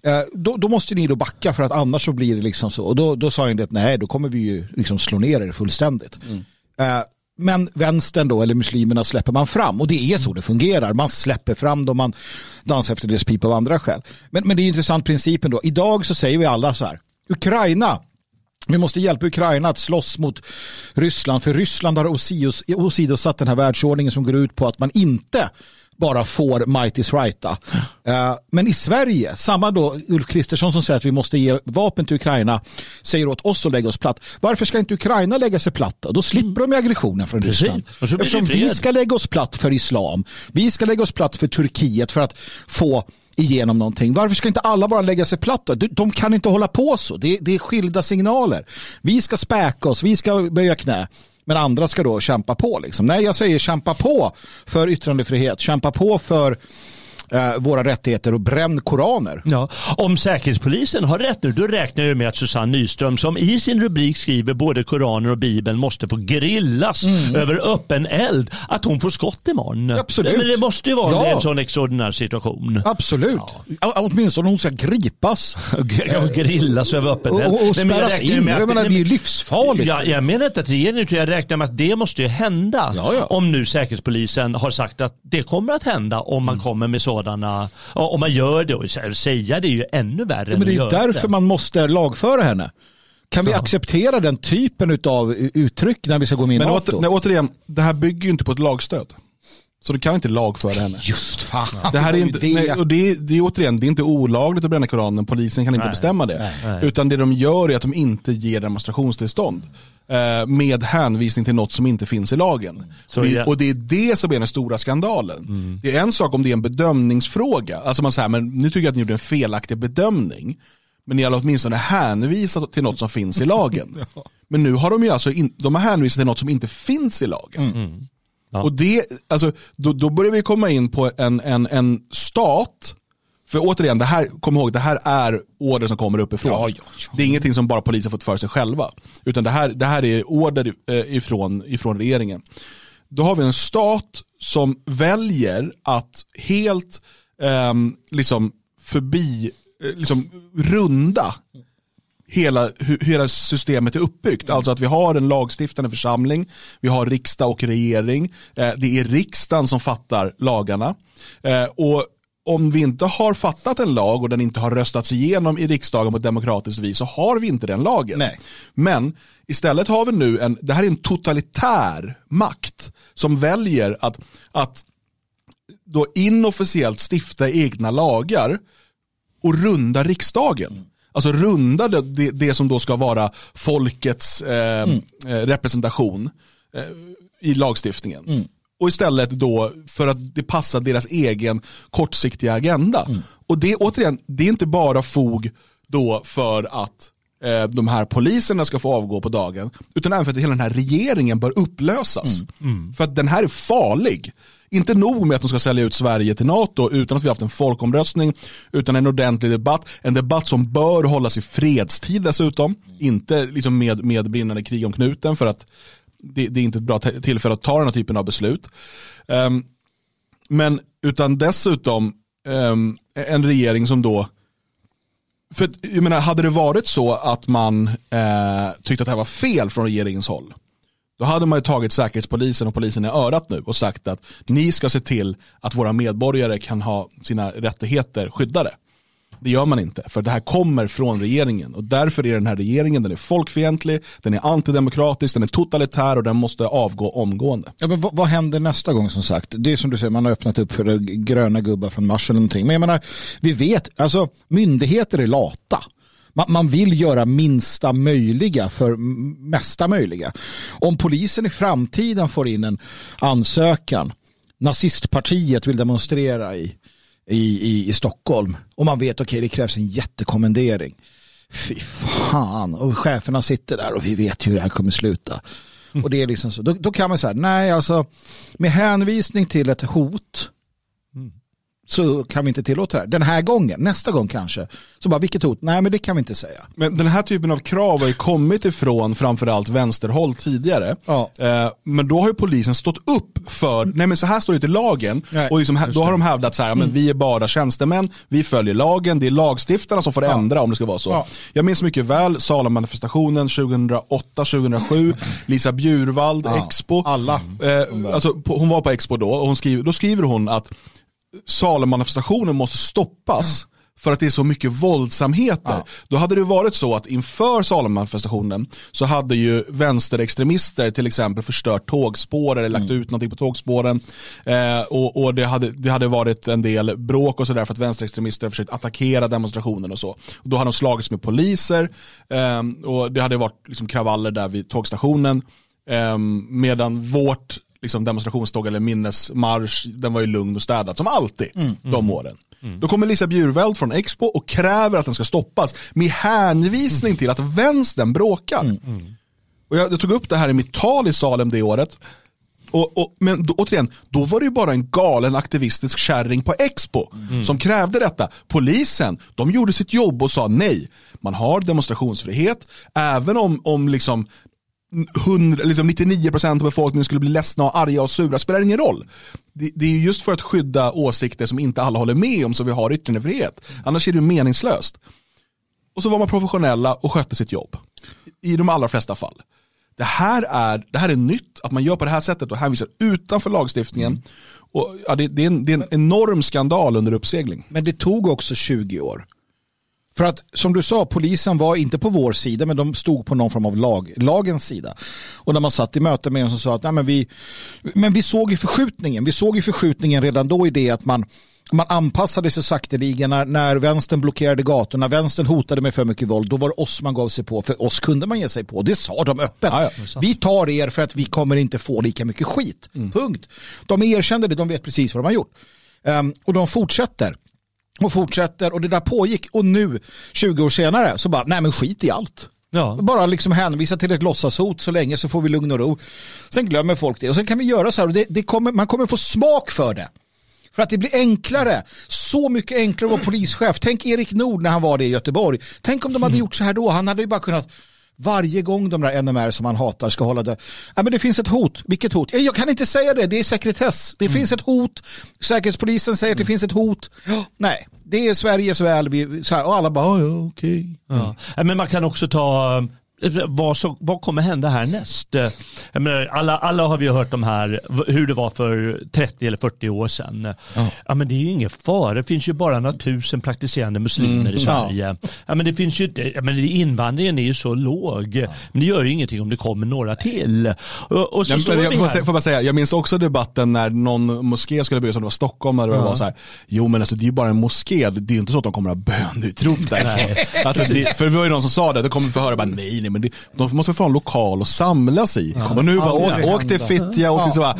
eh, då, då, måste ni då backa för att annars så blir det liksom så. Och då, då sa jag att nej, då kommer vi ju liksom slå ner er fullständigt. Mm. Men vänstern då, eller muslimerna släpper man fram. Och det är så det fungerar. Man släpper fram dem, man dansar efter deras pipa av andra skäl. Men, men det är intressant principen då. Idag så säger vi alla så här. Ukraina, vi måste hjälpa Ukraina att slåss mot Ryssland. För Ryssland har åsidosatt den här världsordningen som går ut på att man inte bara får might is right. Uh, men i Sverige, samma då Ulf Kristersson som säger att vi måste ge vapen till Ukraina säger åt oss att lägga oss platt. Varför ska inte Ukraina lägga sig platt då? Slipper mm. de aggressionen från Precis. Ryssland. Eftersom vi ska lägga oss platt för islam. Vi ska lägga oss platt för Turkiet för att få igenom någonting. Varför ska inte alla bara lägga sig platt? Då? De kan inte hålla på så. Det, det är skilda signaler. Vi ska späka oss, vi ska böja knä. Men andra ska då kämpa på. Liksom. Nej, jag säger kämpa på för yttrandefrihet. Kämpa på för eh, våra rättigheter och bränn koraner. Ja. Om Säkerhetspolisen har rätt nu, då räknar jag med att Susanne Nyström som i sin rubrik skriver både Koranen och Bibeln måste få grillas mm. över öppen eld, att hon får skott imorgon. Absolut. Men det måste ju vara ja. en sån extraordinär situation. Absolut. Ja. Åtminstone hon ska gripas. grillas över öppen eld. Och, och spärras in. Jag menar, det är ju livsfarligt. Ja, jag menar inte att regeringen, jag räknar med att det måste ju hända. Ja, ja. Om nu Säkerhetspolisen har sagt att det kommer att hända om man mm. kommer med så sådana, om man gör det och säga det är ju ännu värre. Ja, men det är därför det. man måste lagföra henne. Kan vi ja. acceptera den typen av uttryck när vi ska gå med i Men NATO? Åter, nej, återigen, det här bygger ju inte på ett lagstöd. Så du kan inte lagföra henne. Just fan. Det här är inte, det. Nej, och det, det är återigen, det är inte olagligt att bränna Koranen, polisen kan inte nej, bestämma det. Nej, Utan det de gör är att de inte ger demonstrationstillstånd. Eh, med hänvisning till något som inte finns i lagen. Det, och det är det som är den stora skandalen. Mm. Det är en sak om det är en bedömningsfråga. Alltså man säger, men nu tycker jag att ni gjorde en felaktig bedömning. Men ni har åtminstone hänvisat till något som finns i lagen. ja. Men nu har de ju alltså in, de har hänvisat till något som inte finns i lagen. Mm. Ja. Och det, alltså, då, då börjar vi komma in på en, en, en stat för återigen, det här, kom ihåg, det här är order som kommer uppifrån. Ja, ja, ja. Det är ingenting som bara polisen fått för sig själva. Utan det här, det här är order eh, ifrån, ifrån regeringen. Då har vi en stat som väljer att helt eh, liksom förbi, eh, liksom runda hela, hur hela systemet är uppbyggt. Alltså att vi har en lagstiftande församling, vi har riksdag och regering, eh, det är riksdagen som fattar lagarna. Eh, och om vi inte har fattat en lag och den inte har röstats igenom i riksdagen på ett demokratiskt vis så har vi inte den lagen. Nej. Men istället har vi nu en, det här är en totalitär makt som väljer att, att då inofficiellt stifta egna lagar och runda riksdagen. Alltså runda det, det, som då ska vara folkets eh, mm. Eh, representation eh, i lagstiftningen. Mm och istället då för att det passar deras egen kortsiktiga agenda. Mm. Och det återigen, det är inte bara fog då för att eh, de här poliserna ska få avgå på dagen, utan även för att hela den här regeringen bör upplösas. Mm. Mm. För att den här är farlig. Inte nog med att de ska sälja ut Sverige till NATO utan att vi har haft en folkomröstning, utan en ordentlig debatt. En debatt som bör hållas i fredstid dessutom. Inte liksom med, med brinnande krig om knuten för att det, det, är inte ett bra tillfälle att ta den här typen av beslut. Um, men utan dessutom um, en regering som då för jag menar, hade det varit så att man eh, tyckte att det här var fel från regeringens håll, då hade man ju tagit säkerhetspolisen och polisen i örat nu och sagt att ni ska se till att våra medborgare kan ha sina rättigheter skyddade. Det gör man inte, för det här kommer från regeringen och därför är den här regeringen den är folkfientlig, den är antidemokratisk, den är totalitär och den måste avgå omgående. Ja, men vad, vad händer nästa gång som sagt? Det är som du säger, man har öppnat upp för gröna gubbar från Mars eller någonting. Men jag menar, vi vet, alltså myndigheter är lata. Man, man vill göra minsta möjliga för mesta möjliga. Om polisen i framtiden får in en ansökan nazistpartiet vill demonstrera i i, i, i Stockholm och man vet okej okay, det krävs en jättekommendering. Fy fan, och cheferna sitter där och vi vet hur det här kommer sluta. Och det är liksom så. Då, då kan man säga, nej alltså med hänvisning till ett hot så kan vi inte tillåta det här. Den här gången, nästa gång kanske. Så bara, vilket hot? Nej, men det kan vi inte säga. Men den här typen av krav har ju kommit ifrån framförallt vänsterhåll tidigare. Ja. Eh, men då har ju polisen stått upp för, nej men så här står det inte i lagen. Nej, och liksom, då har de hävdat så här, men vi är bara tjänstemän, vi följer lagen, det är lagstiftarna som får ändra om det ska vara så. Ja. Jag minns mycket väl Salem-manifestationen 2008-2007, Lisa Bjurvald, Ja, Expo. alla. Eh, alltså, hon var på Expo då och hon skriver, då skriver hon att Salem-manifestationen måste stoppas för att det är så mycket våldsamheter. Ja. Då hade det varit så att inför Salem-manifestationen så hade ju vänsterextremister till exempel förstört tågspår eller lagt ut någonting på tågspåren. Eh, och och det, hade, det hade varit en del bråk och sådär för att vänsterextremister försökt attackera demonstrationen och så. Och då hade de slagits med poliser eh, och det hade varit liksom kravaller där vid tågstationen. Eh, medan vårt liksom demonstrationståg eller minnesmarsch, den var ju lugn och städad som alltid de åren. Då kommer Lisa Bjurveld från Expo och kräver att den ska stoppas med hänvisning till att vänstern bråkar. Och jag, jag tog upp det här i mitt tal i Salem det året. Och, och, men då, återigen, då var det ju bara en galen aktivistisk kärring på Expo som krävde detta. Polisen, de gjorde sitt jobb och sa nej. Man har demonstrationsfrihet, även om, om liksom 100, liksom 99% av befolkningen skulle bli ledsna och arga och sura, spelar ingen roll. Det, det är ju just för att skydda åsikter som inte alla håller med om som vi har yttrandefrihet. Annars är det meningslöst. Och så var man professionella och skötte sitt jobb. I de allra flesta fall. Det här är, det här är nytt, att man gör på det här sättet och hänvisar utanför lagstiftningen. Och, ja, det, det, är en, det är en enorm skandal under uppsegling. Men det tog också 20 år. För att som du sa, polisen var inte på vår sida men de stod på någon form av lag, lagens sida. Och när man satt i möte med dem som sa att Nej, men vi, men vi såg ju förskjutningen. Vi såg ju förskjutningen redan då i det att man, man anpassade sig sakteligen när, när vänstern blockerade gatorna, vänstern hotade med för mycket våld, då var det oss man gav sig på. För oss kunde man ge sig på. Det sa de öppet. Ja, Vi tar er för att vi kommer inte få lika mycket skit. Punkt. De erkände det, de vet precis vad de har gjort. Ehm, och de fortsätter och fortsätter och det där pågick och nu 20 år senare så bara nej men skit i allt. Ja. Bara liksom hänvisa till ett låtsashot så länge så får vi lugn och ro. Sen glömmer folk det och sen kan vi göra så här och det, det kommer, man kommer få smak för det. För att det blir enklare, så mycket enklare att vara polischef. Tänk Erik Nord när han var det i Göteborg. Tänk om de hade gjort så här då, han hade ju bara kunnat varje gång de där NMR som han hatar ska hålla det. Ja, men det finns ett hot. Vilket hot? Ja, Jag kan inte säga det, det är sekretess. Det finns ett hot. Säkerhetspolisen säger att det finns ett hot. Nej, det är Sveriges väl. Vi, så här, och alla bara, ja, okej. Ja. Ja, Men man kan också ta vad, så, vad kommer hända härnäst? Jag menar, alla, alla har vi hört om här hur det var för 30 eller 40 år sedan. Ja. men det är ju ingen fara, det finns ju bara några tusen praktiserande muslimer i Sverige. Ja. men det finns ju ja, men invandringen är ju så låg. Men det gör ju ingenting om det kommer några till. Och, och så står jag, får, bara säga, jag minns också debatten när någon moské skulle byggas, som det var Stockholm, där det var så här, jo men alltså det är ju bara en moské, det är ju inte så att de kommer att ha bönutrop där. alltså, det, för det var ju någon som sa det, då kommer vi få höra, bara, nej nej men det, de måste få en lokal att samlas i. Och nu bara, åk, åk till. Fittja, åk till så bara,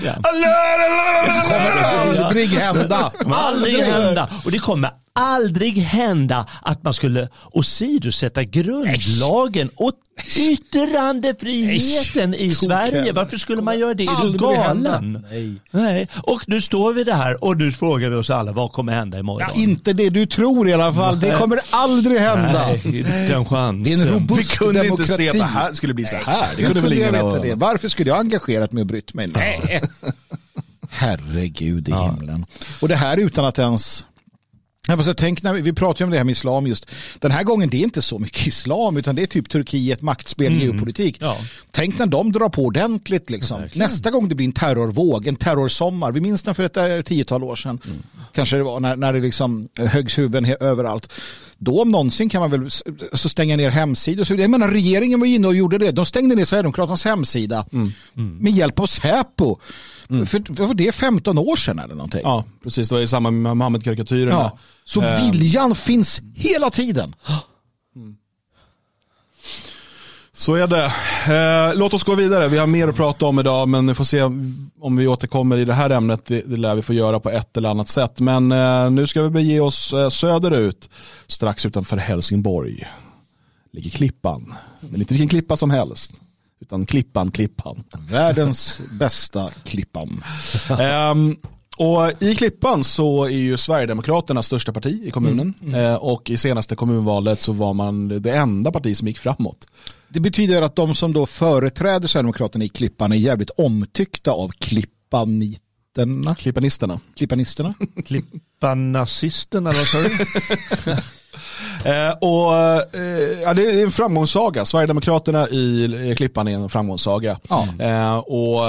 kommer aldrig hända. aldrig hända. Och det kommer aldrig hända att man skulle åsidosätta grundlagen och yttrandefriheten i Sverige. Varför skulle man göra det? Är du galen? Nej. Nej. Och nu står vi där och nu frågar vi oss alla vad kommer hända imorgon? Ja, inte det du tror i alla fall. Det kommer aldrig hända. Nej, inte en chans. Det är en vi robust kunde inte demokrati. se att det här skulle bli så här. Det kunde väl kunde ingen veta det? Varför skulle jag engagerat mig och brytt mig? Nej. Herregud i himlen. Och det här utan att ens jag måste tänk när vi, vi pratar ju om det här med islam just. Den här gången det är inte så mycket islam utan det är typ Turkiet, maktspel, geopolitik. Ja. Tänk när de drar på ordentligt liksom. Nästa gång det blir en terrorvåg, en terrorsommar. Vi minns den för ett eh, tiotal år sedan. Kanske det var när, när det liksom höggs huvuden överallt. Då om någonsin kan man väl så stänga ner hemsidor. Så jag menar regeringen var inne och gjorde det. De stängde ner Sverigedemokraternas hemsida med hjälp av Säpo. För, för det är 15 år sedan eller någonting. Ja, precis. Det var i samband med Mohammed-karikatyrerna. Ja. Så Eh, viljan finns hela tiden. Så är det. Eh, låt oss gå vidare. Vi har mer att prata om idag, men vi får se om vi återkommer i det här ämnet. Det, det lär vi få göra på ett eller annat sätt. Men eh, nu ska vi bege oss eh, söderut, strax utanför Helsingborg. Ligger Klippan, men inte vilken klippa som helst. Utan Klippan, Klippan. Världens bästa Klippan. Ehm, och I Klippan så är ju Sverigedemokraterna största parti i kommunen. Eh, och i senaste kommunvalet så var man det enda parti som gick framåt. Det betyder att de som då företräder Sverigedemokraterna i Klippan är jävligt omtyckta av klippaniterna. Klippanisterna. Klippanisterna. Klippanazisten eller vad sa du? Eh, och, eh, ja, det är en framgångssaga. Sverigedemokraterna i, Klippan är en framgångssaga. Ja. Eh, och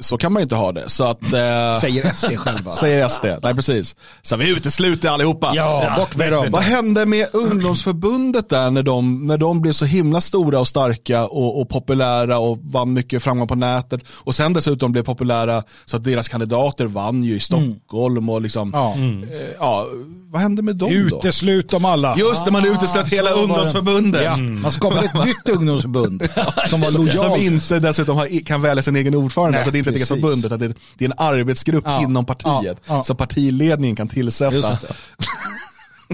så kan man ju inte ha det. Så att, eh, Säger SD själva. säger SD. Nej, precis. Så vi utesluter allihopa. Ja, bort med dem. Vad hände med ungdomsförbundet där när de, när de blev så himla stora och starka och, och populära och vann mycket framgång på nätet och sen dessutom blev populära så att deras kandidater vann ju i Stockholm och liksom, Ja. eh, ja, vad hände med dem då? Uteslut dem alla. Just det, man uteslöt hela så var det. ungdomsförbundet. Ja, man skapade ett nytt ungdomsförbund som var Som, som lojalt. inte dessutom har, kan välja sin egen ordförande. Nej, alltså det inte förbund, utan det är, det är en arbetsgrupp Ja, inom partiet. ja, ja. Som partiledningen kan tillsätta. Just det.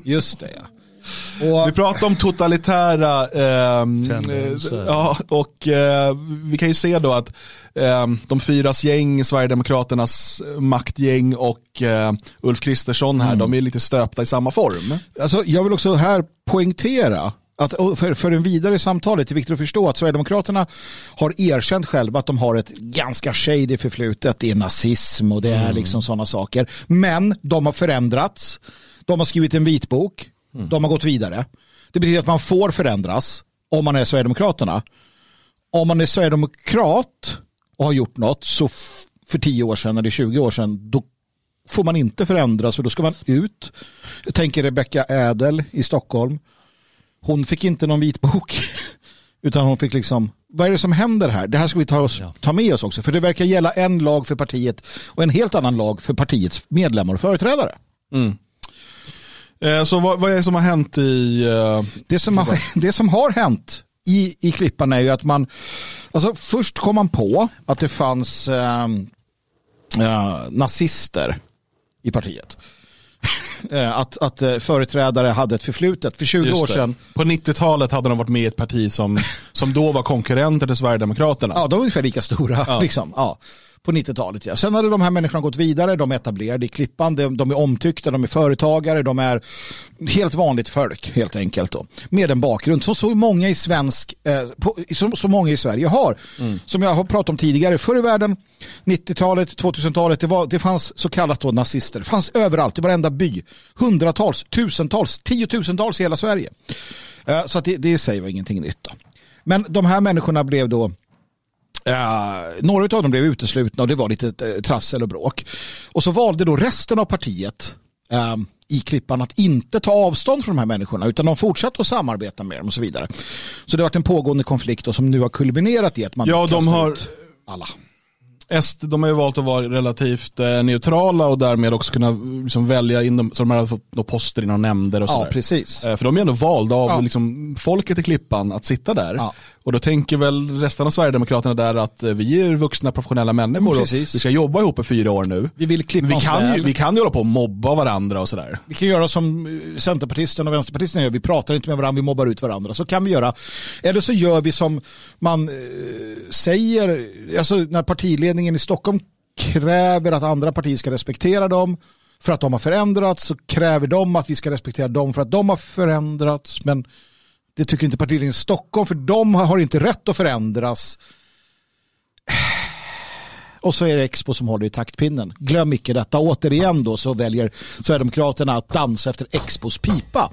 Just det, ja. Och, Vi pratar om totalitära, Tendenser. eh, ja, och eh, vi kan ju se då att ehm, de fyras gäng, Sverigedemokraternas maktgäng och eh, Ulf Kristersson här, de är lite stöpta i samma form. alltså, jag vill också här poängtera att för, för en vidare samtalet är viktigt att förstå att Sverigedemokraterna har erkänt själva att de har ett ganska shady förflutet. Det är nazism och det är liksom sådana saker. Men de har förändrats. De har skrivit en vitbok. De har gått vidare. Det betyder att man får förändras om man är Sverigedemokraterna. Om man är Sverigedemokrat och har gjort något så för 10 år sedan eller 20 år sedan då får man inte förändras för då ska man ut. Jag tänker Rebecca Ädel i Stockholm. Hon fick inte någon vitbok. Utan hon fick liksom, vad är det som händer här? Det här ska vi ta, oss, ta med oss också. För det verkar gälla en lag för partiet och en helt annan lag för partiets medlemmar och företrädare. Eh, så vad, vad är det som har hänt i... eh, Det som har, det som har hänt i, i Klippan är ju att man, alltså först kom man på att det fanns ehm, eh, nazister i partiet. Eh, att att eh, företrädare hade ett förflutet. För 20 just år sedan, På 90-talet hade de varit med i ett parti som, som då var konkurrenter till Sverigedemokraterna. ja de var ungefär lika stora. Liksom, ja, på 90-talet. Ja. Sen hade de här människorna gått vidare, de är etablerade i Klippan, de, de är omtyckta, de är företagare, de är helt vanligt folk helt enkelt. Då. Med en bakgrund som så många i svensk, eh, på, som så många i Sverige har. Som jag har pratat om tidigare, förr i världen, 90-talet, 2000-talet, det, var, det fanns så kallat då nazister. Det fanns överallt, i varenda by. Hundratals, tusentals, tiotusentals i hela Sverige. Eh, så det, det var ingenting nytt. Då. Men de här människorna blev då några av dem blev uteslutna och det var lite uh, trassel och bråk. Och så valde då resten av partiet eh, i Klippan att inte ta avstånd från de här människorna utan de fortsatte att samarbeta med dem och så vidare. Så det har varit en pågående konflikt då, som nu har kulminerat i att man Ja, de har- ut alla. SD, de har ju valt att vara relativt eh, neutrala och därmed också kunna liksom, välja in dem så de har fått poster i några nämnder och Ja, sådär. precis. Eh, För de är ändå valda av Ja. liksom, folket i Klippan att sitta där. Ja. Och då tänker väl resten av Sverigedemokraterna där att eh, vi är vuxna professionella människor och Precis. vi ska jobba ihop i fyra år nu. Vi vill klippa Vi oss kan, ju, vi kan ju hålla på och mobba varandra och sådär. Vi kan göra som eh, Centerpartisterna och Vänsterpartisterna gör. Vi pratar inte med varandra, vi mobbar ut varandra. Så kan vi göra. Eller så gör vi som man eh, säger, alltså när partiledningen i Stockholm kräver att andra partier ska respektera dem för att de har förändrats så kräver de att vi ska respektera dem för att de har förändrats. Men det tycker inte partiledningen i Stockholm för de har inte rätt att förändras. Och så är det Expo som håller i taktpinnen. Glöm icke detta. Återigen då så väljer Sverigedemokraterna att dansa efter Expos pipa.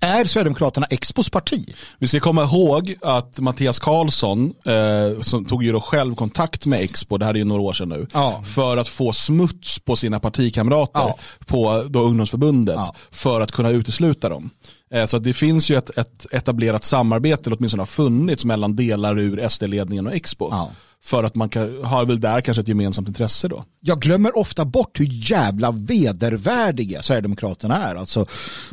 Är Sverigedemokraterna Expos parti? Vi ska komma ihåg att Mattias Karlsson, eh, som tog ju då själv kontakt med Expo, det här är ju några år sedan nu, Ja. för att få smuts på sina partikamrater Ja. på då ungdomsförbundet Ja. för att kunna utesluta dem. Eh, så det finns ju ett, ett etablerat samarbete, eller åtminstone har funnits mellan delar ur SD-ledningen och Expo. Ja. För att man kan, har väl där kanske ett gemensamt intresse då. Jag glömmer ofta bort hur jävla vedervärdiga Sverigedemokraterna är. Alltså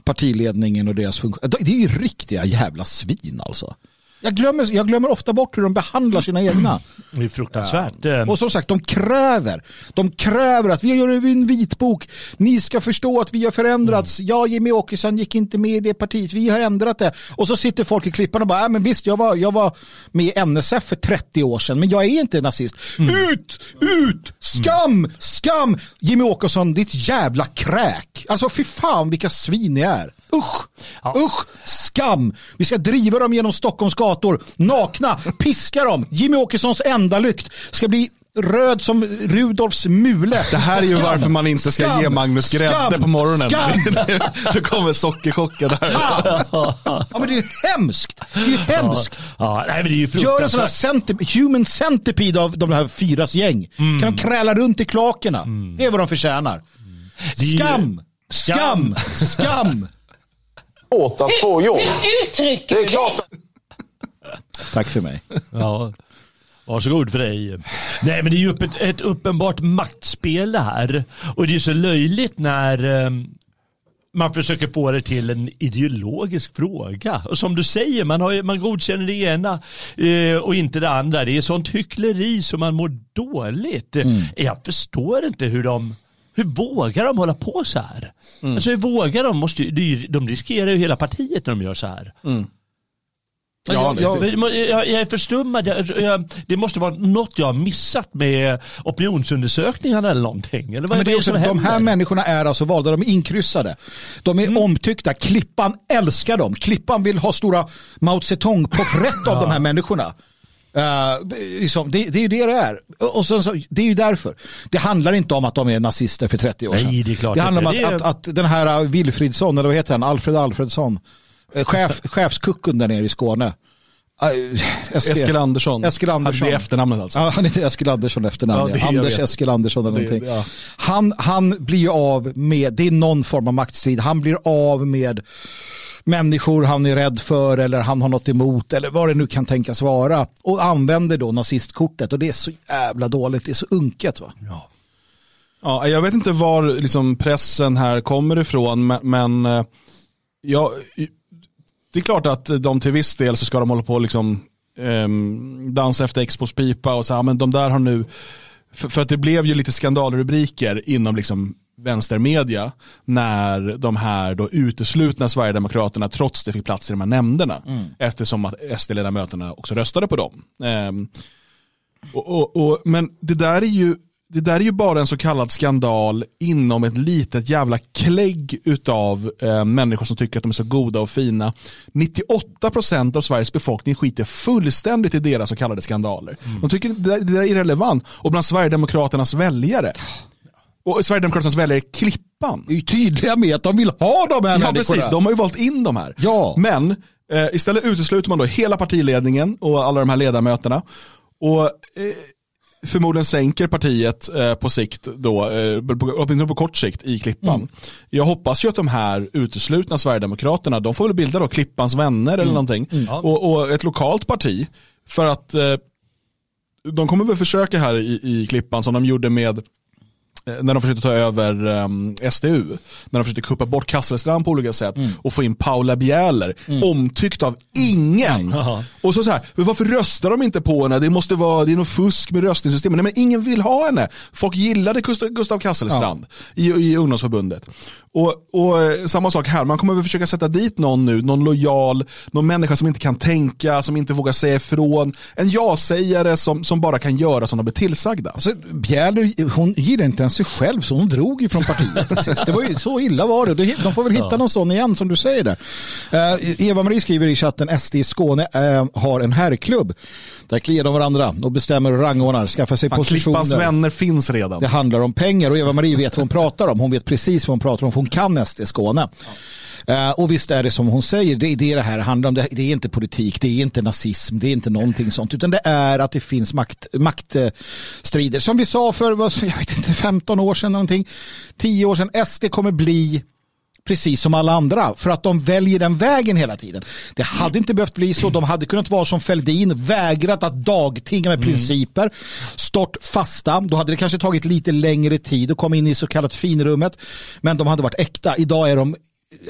partiledningen och deras funktion. Det är ju riktiga jävla svin alltså. Jag glömmer, jag glömmer ofta bort hur de behandlar sina egna. Det är fruktansvärt. Eh, Och som sagt, de kräver, de kräver att vi gör en vitbok. Ni ska förstå att vi har förändrats. Ja, Jimmy Åkesson gick inte med i det partiet. Vi har ändrat det. Och så sitter folk i klippan och bara, ja men visst, jag var, jag var med i NSF för 30 år sedan, men jag är inte nazist. Ut, ut, skam, skam. Jimmy Åkesson, ditt jävla kräk. Alltså fy fan vilka svin ni är. Usch, usch, skam. Vi ska driva dem genom Stockholms gator, nakna, piska dem. Jimmy Åkessons enda lykt ska bli röd som Rudolfs mule. Det här är ju Skam, varför man inte ska skam, ge Magnus grädde skam, på morgonen. Skam. Då kommer sockerchocken där. Ja, men det är ju hemskt. Det är ju hemskt. ja, nej, men det är ju Gör en sån här centip- human centipede av de här fyras gäng. Mm. Kan de kräla runt i klakerna. Det är vad de förtjänar. Ju- Skam, skam, skam. Åt att få jobb. Hur uttrycker Det är klart? Tack för mig. Ja. Varsågod för dig. Nej men det är ju upp ett, ett uppenbart maktspel det här. Och det är så löjligt när eh, man försöker få det till en ideologisk fråga. Och som du säger, man, har, man godkänner det ena eh, och inte det andra. Det är sånt hyckleri som man mår dåligt. Jag förstår inte hur de hur vågar de hålla på så här? Alltså hur vågar de? Måste, ju- de riskerar ju hela partiet när de gör så här. Ja, det- jag, Jag, jag är förstummad. Jag, det måste vara något jag har missat med opinionsundersökningarna eller någonting. Eller vad, men det är också, de här människorna är alltså valda, de är inkryssade. De är omtyckta. Klippan älskar dem. Klippan vill ha stora Mao Zedong-porträtt av de här människorna. Uh, liksom, det, det är ju det det är. Och sen så, det är ju därför. Det handlar inte om att de är nazister för 30 år Nej, sedan. det är klart det handlar om att, inte. Det är- att, att den här Wilfridsson, eller vad heter han, Alfred Alfredsson, eh, chef, chefskucken där nere i Skåne. Eh, Eskil Andersson. Eskil Andersson. Det är efternamnet alltså. Ja, han heter Eskil Andersson efternamn. Ja, det Anders. Eskil Andersson eller Det- någonting. ja. Han, han blir ju av med, det är någon form av maktstrid, han blir av med människor han är rädd för eller han har något emot eller vad det nu kan tänkas vara. Och använder då nazistkortet och det är så jävla dåligt, det är så unket va. Ja, jag vet inte var liksom, pressen här kommer ifrån, men, men eh, ja, det är klart att de till viss del så ska de hålla på och liksom, ehm, dansa efter Expos pipa och så här, men de där har nu, för, för att det blev ju lite skandalrubriker inom liksom vänstermedia när de här då uteslutna Sverigedemokraterna trots det fick plats i de här nämnderna. Eftersom att SD-ledamöterna också röstade på dem. Ehm, och, och, och, men det där är ju det där är ju bara en så kallad skandal inom ett litet jävla klägg utav eh, människor som tycker att de är så goda och fina. 98% av Sveriges befolkning skiter fullständigt i deras så kallade skandaler. De tycker det där, det där är irrelevant. Och bland Sverigedemokraternas väljare, och Sverigedemokraternas väljare Klippan. är ju tydliga med att de vill ha de här Ja människorna. precis, de har ju valt in de här. Ja. Men eh, istället utesluter man då hela partiledningen och alla de här ledamöterna. Och eh, förmodligen sänker partiet eh, på sikt då, eh, på- åtminstone på kort sikt i Klippan. Mm. Jag hoppas ju att de här uteslutna Sverigedemokraterna, de får väl bilda då Klippans vänner Mm. eller någonting. Och, och ett lokalt parti. För att eh, de kommer väl försöka här i, i Klippan som de gjorde med när de försökte ta över um, SDU, när de försökte kuppa bort Kasselstrand på olika sätt och få in Paula Bjäller, omtyckt av ingen. Och så så här, varför röstar de inte på henne? Det måste vara, det är något fusk med röstningssystemet. Nej men ingen vill ha henne. Folk gillade Gustav, Gustav Kasselstrand i, i ungdomsförbundet. Och, och eh, samma sak här, man kommer väl försöka sätta dit någon nu, någon lojal, någon människa som inte kan tänka, som inte vågar säga ifrån. En ja-sägare som, som bara kan göra som de blir tillsagda. Alltså, Bjäller, hon gillar inte ens sig själv så hon drog ifrån partiet till sist. Det var ju, så illa var det. Det- De får väl hitta någon sån igen som du säger där. Eh, Eva-Marie skriver i chatten SD i Skåne eh, har en herrklubb. Där kliar de varandra och bestämmer och rangordnar, skaffar sig Fan, Klippans positioner. vänner finns redan. Det handlar om pengar och Eva-Marie vet vad hon pratar om. Hon vet precis vad hon pratar om för hon kan SD Skåne. Eh, och visst är det som hon säger, det är det det här handlar om. Det, är inte politik, det är inte nazism, det är inte någonting sånt. Utan det är att det finns makt, maktstrider. Som vi sa för jag vet inte, 15 år sedan, någonting, 10 år sedan. SD kommer bli precis som alla andra för att de väljer den vägen hela tiden. Det hade inte behövt bli så. De hade kunnat vara som Feldin, vägrat att dagtinga med principer, stått fasta. Då hade det kanske tagit lite längre tid att komma in i så kallat finrummet. Men de hade varit äkta. Idag är de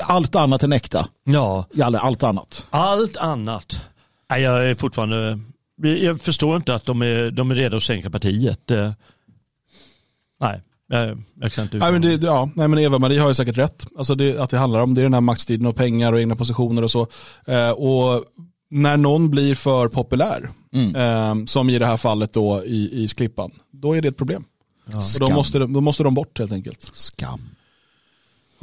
allt annat än äkta. Ja, Ja, Allt annat. allt annat. Nej, jag är fortfarande... Jag förstår inte att de är, de är redo att sänka partiet. Eh, Nej, jag, jag kan inte Nej, men det, ja, nej, men Eva-Marie har ju säkert rätt. Alltså det, att det handlar om det är den här maktstriden och pengar och egna positioner och så. Eh, och när någon blir för populär, eh, som i det här fallet då i, i Klippan, då är det ett problem. Och då, Skam. måste, de- då måste de bort helt enkelt. Skam.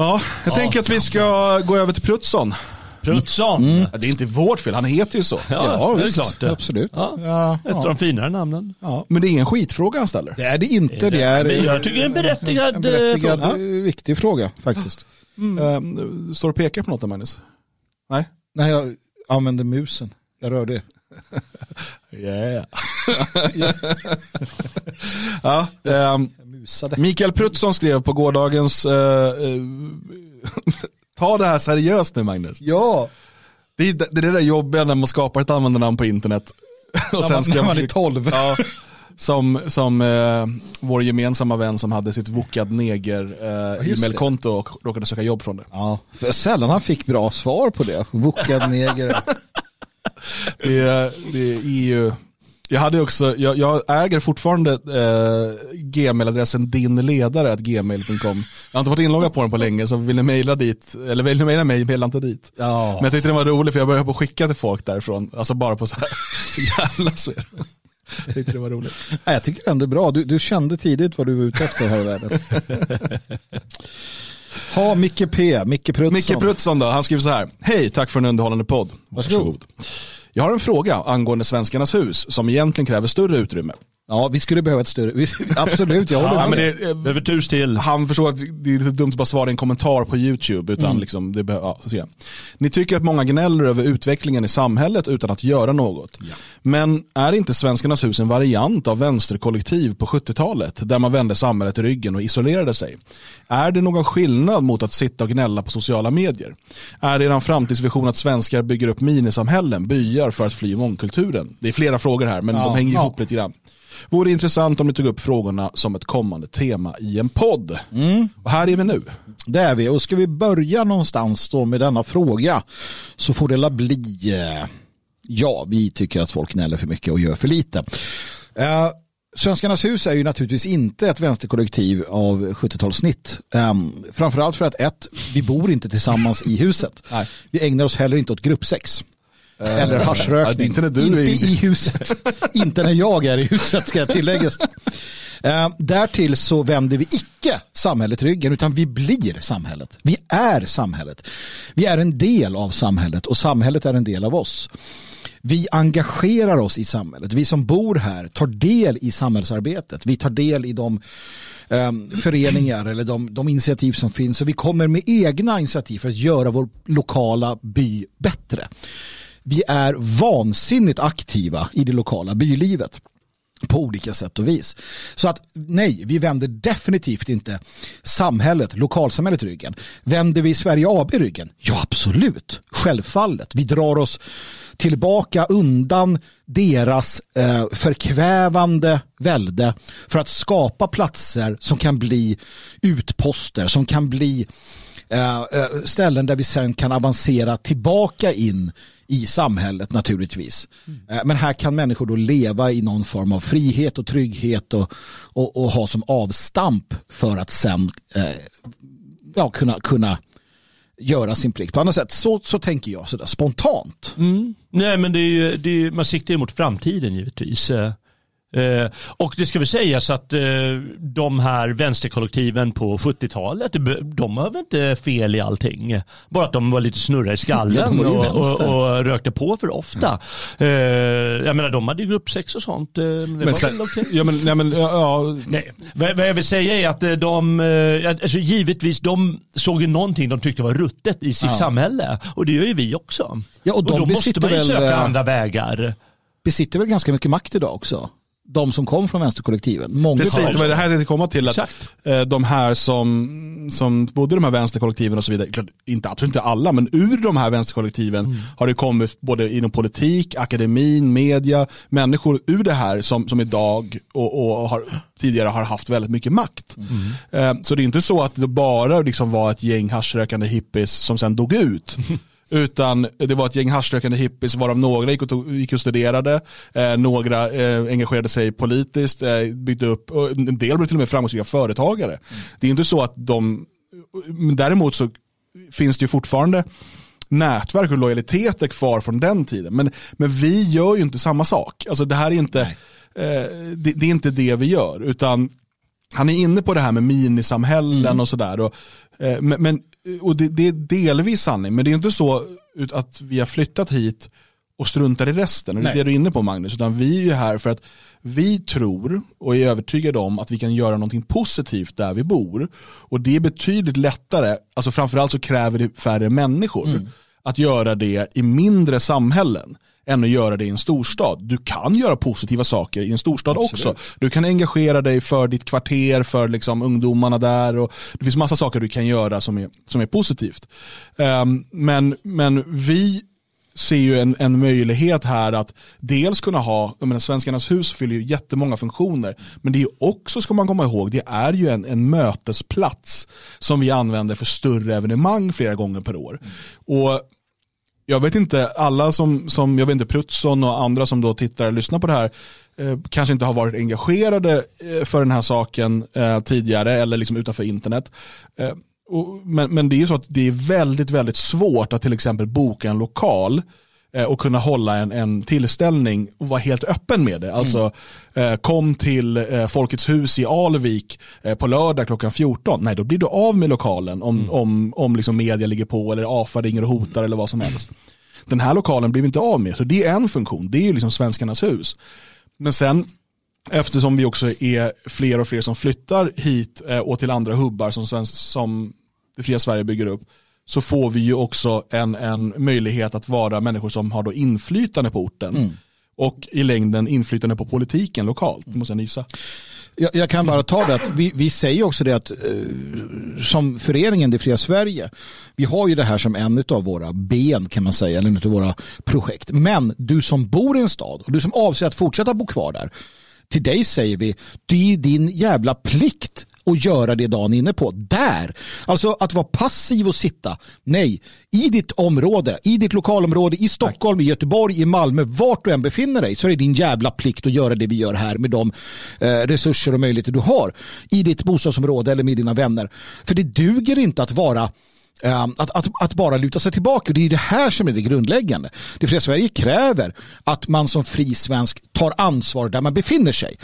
Ja, jag tänker att vi ska gå över till Prutsson. Prutsson! Ja, Det är inte vårt fel, han heter ju så. Ja, det är visst. klart. Absolut. Ja. Ja, Ett av ja. de finare namnen. Ja, men det är ingen skitfråga han ställer. Det är det inte. Det är Men jag tycker det är en berättigad, en berättigad eh, eh, viktig fråga faktiskt. Eh, du står och pekar på något där Magnus? Nej? När jag använde musen. Jag rörde. Yeah. ja, ehm, Jag musade. Mikael Prutsson skrev på gårdagens, eh, eh, ta det här seriöst nu Magnus. Ja, Det är det, är det där jobbiga när man skapar ett användarnamn på internet. Och när man, när man är försöka- 12. Ja, som som eh, vår gemensamma vän som hade sitt Vokad Neger eh, e-mailkonto och råkade söka jobb från det. Ja, för sällan han fick bra svar på det. Vokad neger. Det, det är ju, jag hade också, jag, jag äger fortfarande eh, gmail-adressen dinledare.gmail.com. Jag har inte varit inloggad på den på länge så vill ni mejla dit, eller vill ni mejla mig, mejla inte dit. Ja. Men jag tyckte det var roligt för jag började på skicka till folk därifrån, alltså bara på så här, jävla är det. Jag tyckte det var roligt. Nej, jag tycker ändå bra. Du, du kände tidigt vad du var ute efter här i världen. Ha Micke P, Micke Prutsson. Micke Prutsson då, han skriver så här. Hej, tack för en underhållande podd. Varsågod. Jag har en fråga angående Svenskarnas hus som egentligen kräver större utrymme. Ja, vi skulle behöva ett större. Absolut, jag håller Ja, med. men det, Behöver tus till. han förstår att det är lite dumt att bara svara i en kommentar på YouTube. Utan liksom, det ja, så ser jag. Ni tycker att många gnäller över utvecklingen i samhället utan att göra något. Men är inte Svenskarnas hus en variant av vänsterkollektiv på 70-talet där man vände samhället i ryggen och isolerade sig? Är det någon skillnad mot att sitta och gnälla på sociala medier? Är det en framtidsvision att svenskar bygger upp minisamhällen, byar för att fly mångkulturen? Det är flera frågor här men Ja, de hänger ja. ihop lite grann. Vore intressant om ni tog upp frågorna som ett kommande tema i en podd. Och här är vi nu. Det är vi. Och ska vi börja någonstans då med denna fråga så får det la bli, eh, ja, vi tycker att folk gnäller för mycket och gör för lite. Eh, Svenskarnas hus är ju naturligtvis inte ett vänsterkollektiv av 70-talssnitt. Um, framförallt för att ett, vi bor inte tillsammans i huset. Nej. Vi ägnar oss heller inte åt gruppsex. Eller haschrökning. inte när du är inte i- i huset. inte när jag är i huset ska jag tilläggas. Eh, därtill så vänder vi icke samhället ryggen utan vi blir samhället. Vi är samhället. Vi är en del av samhället och samhället är en del av oss. Vi engagerar oss i samhället. Vi som bor här tar del i samhällsarbetet. Vi tar del i de um, föreningar eller de, de initiativ som finns och vi kommer med egna initiativ för att göra vår lokala by bättre. Vi är vansinnigt aktiva i det lokala bylivet på olika sätt och vis. Så att nej, vi vänder definitivt inte samhället, lokalsamhället ryggen. Vänder vi Sverige AB ryggen? Ja, absolut. Självfallet. Vi drar oss tillbaka undan deras eh, förkvävande välde för att skapa platser som kan bli utposter, som kan bli eh, eh ställen där vi sen kan avancera tillbaka in i samhället naturligtvis. Mm. Men här kan människor då leva i någon form av frihet och trygghet och, och, och ha som avstamp för att sen eh, ja, kunna, kunna göra sin plikt på annat sätt. Så, så tänker jag sådär spontant. Mm. Nej men det är ju, det är, ju- man siktar ju mot framtiden givetvis. Eh, Eh, och det ska väl sägas att eh, de här vänsterkollektiven på 70-talet, det be- de har väl inte fel i allting. Bara att de var lite snurra i Ja, skallen och, och, och rökte på för ofta. Eh, jag menar de hade ju gruppsex och sånt. eh, men Men sen, okej. ja, men, nej, men, ja, ja, Nej, vad, vad jag vill säga är att de, alltså givetvis, de såg ju någonting de tyckte var ruttet i sitt samhälle. Och det gör ju vi också. Ja, och de då måste man ju söka andra vägar. Besitter väl ganska mycket makt idag också. De som kom från vänsterkollektiven. Många Precis, det var det här jag tänkte komma till. Att, Exakt. eh, de här som, som bodde i de här vänsterkollektiven och så vidare, klart, inte, absolut inte alla, men ur de här vänsterkollektiven Mm. har det kommit både inom politik, akademin, media, människor ur det här som, som idag och, och har, tidigare har haft väldigt mycket makt. Mm. Eh, så det är inte så att det bara liksom var ett gäng haschrökande hippies som sen dog ut. Utan det var ett gäng haschrökande hippies varav några gick och, tog, gick och studerade, eh, några eh, engagerade sig politiskt, eh, byggde upp, och en del blev till och med framgångsrika företagare. Mm. Det är inte så att de, däremot så finns det ju fortfarande nätverk och lojaliteter kvar från den tiden. Men, men vi gör ju inte samma sak. Alltså det här är inte, eh, det, det, är inte det vi gör. Utan han är inne på det här med minisamhällen mm. och sådär. Och, eh, men, men, och det, det, är delvis sanning, men det är inte så att vi har flyttat hit och struntar i resten. Det är det du är inne på Magnus. Utan vi är ju här för att vi tror och är övertygade om att vi kan göra någonting positivt där vi bor. Och det är betydligt lättare, alltså framförallt så kräver det färre människor, mm. att göra det i mindre samhällen än att göra det i en storstad. Du kan göra positiva saker i en storstad Absolut. också. Du kan engagera dig för ditt kvarter, för liksom ungdomarna där. Och det finns massa saker du kan göra som är, som är positivt. Um, men, men vi ser ju en, en möjlighet här att dels kunna ha, jag menar, Svenskarnas hus fyller ju jättemånga funktioner, men det är också, ska man komma ihåg, det är ju en, en mötesplats som vi använder för större evenemang flera gånger per år. Och jag vet inte, alla som, som jag vet inte, Prutsson och andra som då tittar och lyssnar på det här eh, kanske inte har varit engagerade eh, för den här saken eh, tidigare eller liksom utanför internet. Eh, och, men, men det är ju så att det är väldigt, väldigt svårt att till exempel boka en lokal eh, och kunna hålla en, en tillställning och vara helt öppen med det. Alltså mm. eh, kom till eh, Folkets hus i Alvik eh, på lördag klockan 14. Nej, då blir du av med lokalen om, mm. om, om liksom media ligger på eller AFA ringer och hotar eller vad som helst. Den här lokalen blir vi inte av med, så det är en funktion. Det är ju liksom svenskarnas hus. Men sen eftersom vi också är fler och fler som flyttar hit eh, och till andra hubbar som, som det fria Sverige bygger upp så får vi ju också en, en möjlighet att vara människor som har då inflytande på orten. Mm. Och i längden inflytande på politiken lokalt. Det måste jag nysa. Jag, jag, kan bara ta det att vi, vi säger också det att eh, som föreningen Det fria Sverige, vi har ju det här som en av våra ben kan man säga, eller en av våra projekt. Men du som bor i en stad och du som avser att fortsätta bo kvar där, till dig säger vi, det är din jävla plikt och göra det Dan är inne på. Där! Alltså att vara passiv och sitta. Nej, i ditt område, i ditt lokalområde, i Stockholm, i Göteborg, i Malmö, vart du än befinner dig så är det din jävla plikt att göra det vi gör här med de eh, resurser och möjligheter du har i ditt bostadsområde eller med dina vänner. För det duger inte att vara ehm, att, att, att, bara luta sig tillbaka. Det är det här som är det grundläggande. Det fria Sverige kräver att man som fri svensk tar ansvar där man befinner sig.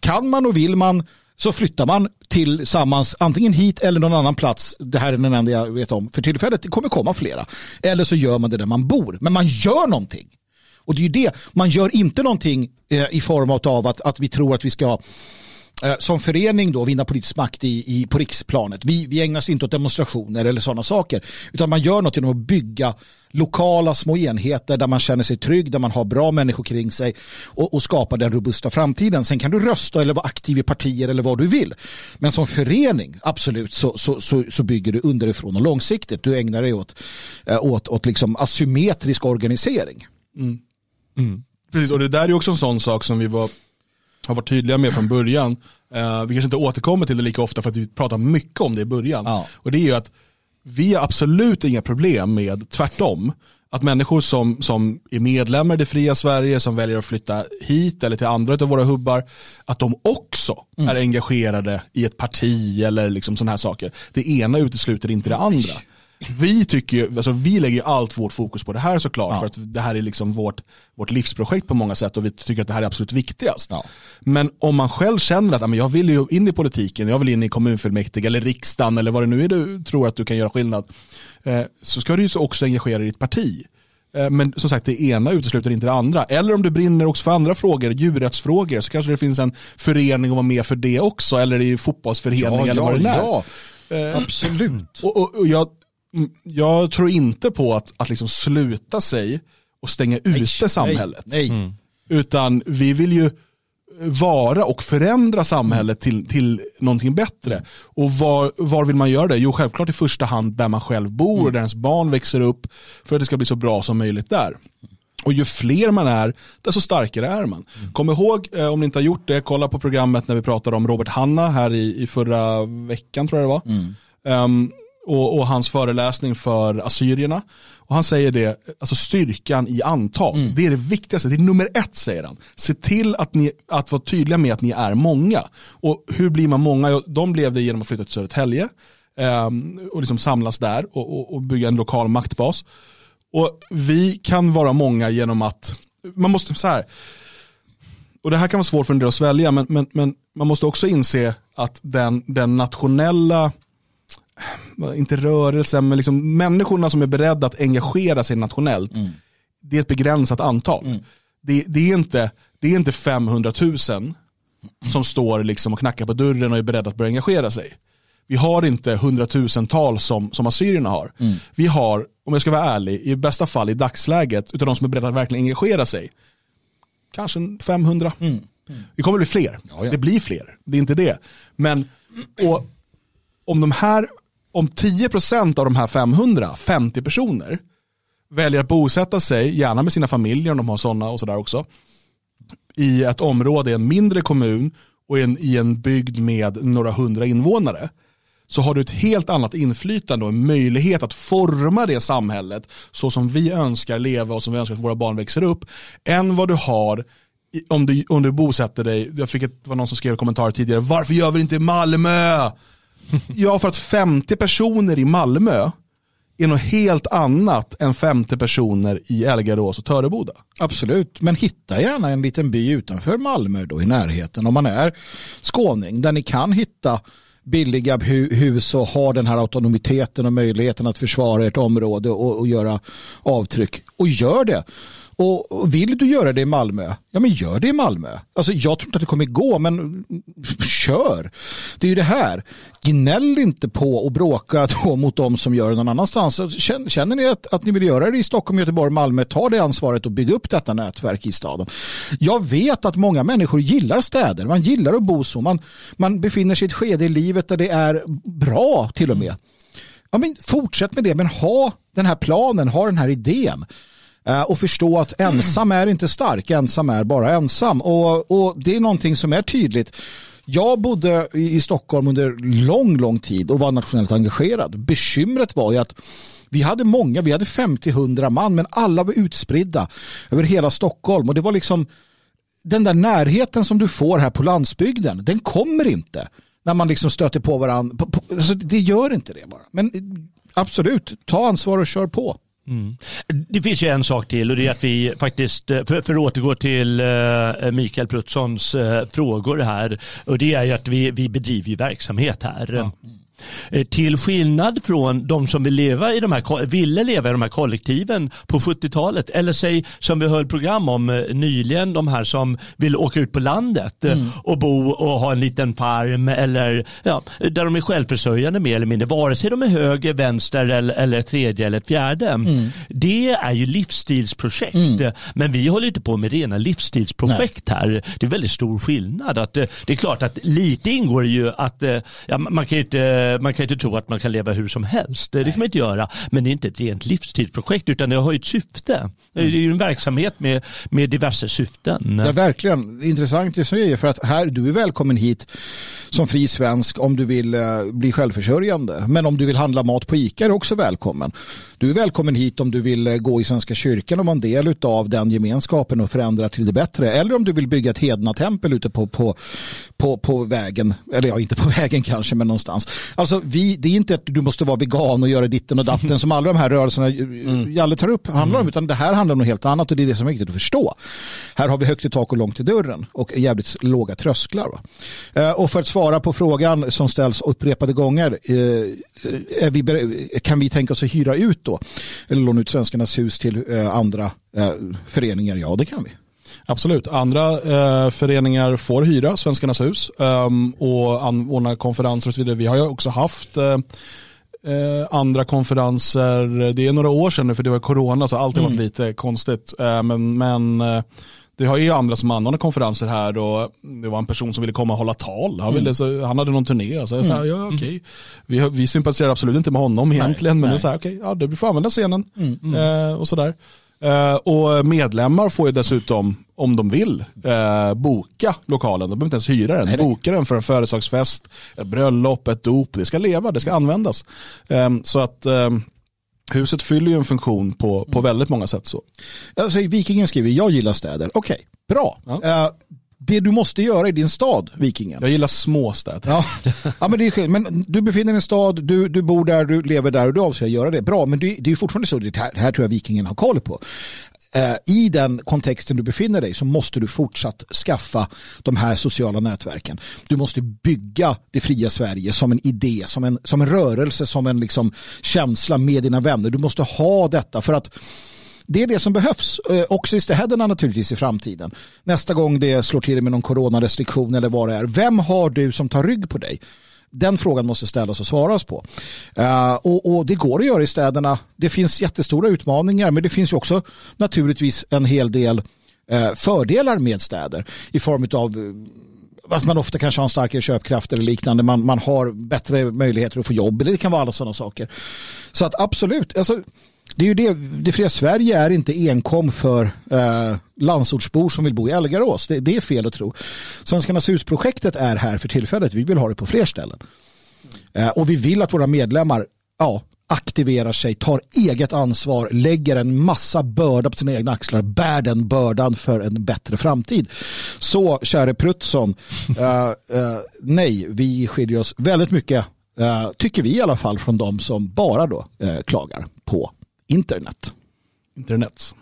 Kan man och vill man så flyttar man tillsammans antingen hit eller någon annan plats. Det här är den enda jag vet om för tillfället. Det kommer komma flera. Eller så gör man det där man bor. Men man gör någonting. Och det är ju det. Man gör inte någonting eh, i form av att, att vi tror att vi ska Eh, som förening då vinna politisk makt i, i, på riksplanet. Vi, vi ägnar oss inte åt demonstrationer eller sådana saker. Utan man gör något genom att bygga lokala små enheter där man känner sig trygg, där man har bra människor kring sig och, och skapar den robusta framtiden. Sen kan du rösta eller vara aktiv i partier eller vad du vill. Men som förening, absolut, så, så, så, så bygger du underifrån och långsiktigt. Du ägnar dig åt, eh, åt, åt liksom asymmetrisk organisering. Mm. Mm. Precis, och det där är också en sån sak som vi var har varit tydliga med från början. Uh, vi kanske inte återkommer till det lika ofta för att vi pratar mycket om det i början. Ja. Och det är ju att vi har absolut inga problem med, tvärtom, att människor som, som är medlemmar i det fria Sverige, som väljer att flytta hit eller till andra av våra hubbar, att de också mm. är engagerade i ett parti eller liksom sådana här saker. Det ena utesluter inte det andra vi, tycker, alltså vi lägger allt vårt fokus på det här såklart, ja. för att det här är liksom vårt, vårt livsprojekt på många sätt och vi tycker att det här är absolut viktigast. Ja. Men om man själv känner att jag vill ju in i politiken, jag vill in i kommunfullmäktige eller riksdagen eller vad det nu är du tror att du kan göra skillnad, eh, så ska du ju också engagera dig i ditt parti. Eh, men som sagt, det ena utesluter inte det andra. Eller om du brinner också för andra frågor, djurrättsfrågor, så kanske det finns en förening att vara med för det också, eller i fotbollsförening ja, eller vad det är. Ja, eh, absolut. Och, och, och jag jag tror inte på att, att liksom sluta sig och stänga ute samhället. Nej, nej. Mm. Utan vi vill ju vara och förändra samhället till, till någonting bättre. Och var, var vill man göra det? Jo, självklart i första hand där man själv bor mm. och där ens barn växer upp för att det ska bli så bra som möjligt där. Och ju fler man är, desto starkare är man. Mm. Kom ihåg, eh, om ni inte har gjort det, kolla på programmet när vi pratade om Robert Hanna här i, i förra veckan tror jag det var. Mm. Um, och, och, hans föreläsning för assyrierna. Och han säger det, alltså styrkan i antal, mm. det är det viktigaste, det är nummer ett säger han. Se till att, ni, att vara tydliga med att ni är många. Och hur blir man många? De blev det genom att flytta till Södertälje eh, och liksom samlas där och, och, och bygga en lokal maktbas. Och vi kan vara många genom att, man måste, så här, och det här kan vara svårt för en del att svälja, men, men, men man måste också inse att den, den nationella, inte rörelsen, men liksom människorna som är beredda att engagera sig nationellt, mm. det är ett begränsat antal. Mm. Det, det, är inte, det är inte 500 000 som står liksom och knackar på dörren och är beredda att börja engagera sig. Vi har inte hundratusentals som, som assyrierna har. Mm. Vi har, om jag ska vara ärlig, i bästa fall i dagsläget, utav de som är beredda att verkligen engagera sig, kanske 500. Mm. Mm. Det kommer bli fler. Ja, ja. Det blir fler. Det är inte det. Men och om de här, om 10% av de här 500, 50 personer, väljer att bosätta sig, gärna med sina familjer om de har sådana och sådär också, i ett område, i en mindre kommun och i en, i en bygd med några hundra invånare, så har du ett helt annat inflytande och en möjlighet att forma det samhället så som vi önskar leva och som vi önskar att våra barn växer upp, än vad du har om du, om du bosätter dig, jag fick ett, var någon som skrev kommentarer tidigare, varför gör vi det inte i Malmö? Ja, för att 50 personer i Malmö är något helt annat än 50 personer i Elgarås och Töreboda. Absolut, men hitta gärna en liten by utanför Malmö då i närheten om man är skåning där ni kan hitta billiga hus och ha den här autonomiteten och möjligheten att försvara ett område och, och göra avtryck. Och gör det. Och vill du göra det i Malmö, ja men gör det i Malmö. Alltså jag tror inte att det kommer gå, men kör. Det är ju det här. Gnäll inte på och bråka då mot dem som gör det någon annanstans. Alltså, känner ni att, att ni vill göra det i Stockholm, Göteborg, Malmö, ta det ansvaret och bygga upp detta nätverk i staden. Jag vet att många människor gillar städer, man gillar att bo så. Man, man befinner sig i ett skede i livet där det är bra till och med. Ja, men fortsätt med det, men ha den här planen, ha den här idén. Eh, och förstå att ensam är inte stark, ensam är bara ensam. Och, och det är någonting som är tydligt. Jag bodde i Stockholm under lång, lång tid och var nationellt engagerad. Bekymret var ju att vi hade många, vi hade 50-100 man, men alla var utspridda över hela Stockholm. Och det var liksom den där närheten som du får här på landsbygden, den kommer inte när man liksom stöter på varandra. Alltså, det gör inte det bara. Men absolut, ta ansvar och kör på. Mm. Det finns ju en sak till och det är att vi faktiskt, eh, för, för att återgå till uh, Mikael Pruttssons uh, eh, frågor här, och det är ju att vi, vi bedriver verksamhet här. Ja. Eh, till skillnad från de som vill leva i de här, ville leva i de här kollektiven på 70-talet. Eller säg som vi höll program om eh, nyligen, de här som vill åka ut på landet eh, mm. och bo och ha en liten farm eller ja, där de är självförsörjande mer eller mindre. Vare sig de är höger, vänster eller, eller tredje eller fjärde. Mm. Det är ju livsstilsprojekt. Mm. Men vi håller inte på med rena livsstilsprojekt Nej. här. Det är väldigt stor skillnad. Att, det är klart att lite ingår ju att ja, man kan ju inte Eh, man kan inte tro att man kan leva hur som helst. Det kan man inte göra. Men det är inte ett rent livstidsprojekt utan det har ett syfte. Mm. Det är ju en verksamhet med, med diverse syften. Ja, verkligen. Intressant det säger för att här, du är välkommen hit som fri svensk om du vill eh, bli självförsörjande. Men om du vill handla mat på ICA är du också välkommen. Du är välkommen hit om du vill eh, gå i Svenska kyrkan och vara en del av den gemenskapen och förändra till det bättre. Eller om du vill bygga ett hedna-tempel ute på, på, på, på vägen. Eller ja, inte på vägen kanske, men någonstans. Alltså, vi, det är inte att du måste vara vegan och göra ditten och datten som alla de här rörelserna eh, mm. Jalle tar upp handlar om. Mm. Utan det här handlar om något helt annat och det är det som är viktigt att förstå. Här har vi högt i tak och långt i dörren och jävligt låga trösklar. Va? Eh, och för att svara på frågan som ställs upprepade gånger. Är vi, kan vi tänka oss att hyra ut då. Eller låna ut Svenskarnas hus till eh, andra eh, föreningar. Ja, det kan vi. Absolut. Andra eh, föreningar får hyra Svenskarnas hus um, och anordna konferenser och så vidare. Vi har ju också haft eh, eh, andra konferenser. Det är några år sedan nu för det var corona så allt har varit mm. lite konstigt. Eh, men men det har ju andra som anordnar konferenser här och det var en person som ville komma och hålla tal. Han, ville, mm. så, han hade någon turné. Så jag sa, mm. ja, okay. Mm. vi, vi sympatiserar absolut inte med honom egentligen, nej, men nej. det är så här, okay, ja, du får använda scenen. Mm. Eh, och sådär. Eh, och medlemmar får ju dessutom om de vill, eh, boka lokalen. De behöver inte ens hyra den. Nej, nej. boka den för en företagsfest, ett bröllop, ett dop. Det ska leva, det ska användas. Eh, så att eh, huset fyller ju en funktion på, på väldigt många sätt. så. Alltså, Vikingen skriver, jag gillar städer. Okej, bra. Ja. Det du måste göra i din stad, Vikingen. Jag gillar småstäder. Ja, ja men det är skit. Men du befinner dig i en stad, du, du bor där, du lever där och du avser att göra det. Bra, men det, det är ju fortfarande så, det här, det här tror jag Vikingen har koll på. Eh, I den kontexten du befinner dig så måste du fortsatt skaffa de här sociala nätverken. Du måste bygga det fria Sverige som en idé, som en, som en rörelse, som en liksom känsla med dina vänner. Du måste ha detta för att det är det som behövs, eh, också i städerna naturligtvis i framtiden. Nästa gång det slår till med någon coronarestriktion eller vad det är. Vem har du som tar rygg på dig? Den frågan måste ställas och svaras på. Uh, och, och det går att göra i städerna. Det finns jättestora utmaningar men det finns ju också naturligtvis en hel del uh, fördelar med städer i form av att man ofta kanske har en starkare köpkraft eller liknande. Man, man har bättre möjligheter att få jobb eller det kan vara alla sådana saker. Så att absolut, alltså, det är ju det, det fria Sverige är inte enkom för eh, landsortsbor som vill bo i Elgarås. Det, det är fel att tro. Svenskarnas husprojektet är här för tillfället. Vi vill ha det på fler ställen. Eh, och vi vill att våra medlemmar ja, aktiverar sig, tar eget ansvar, lägger en massa börda på sina egna axlar, bär den bördan för en bättre framtid. Så, käre Prutsson, eh, eh, nej, vi skiljer oss väldigt mycket, eh, tycker vi i alla fall, från de som bara då eh, klagar på internet. Internet.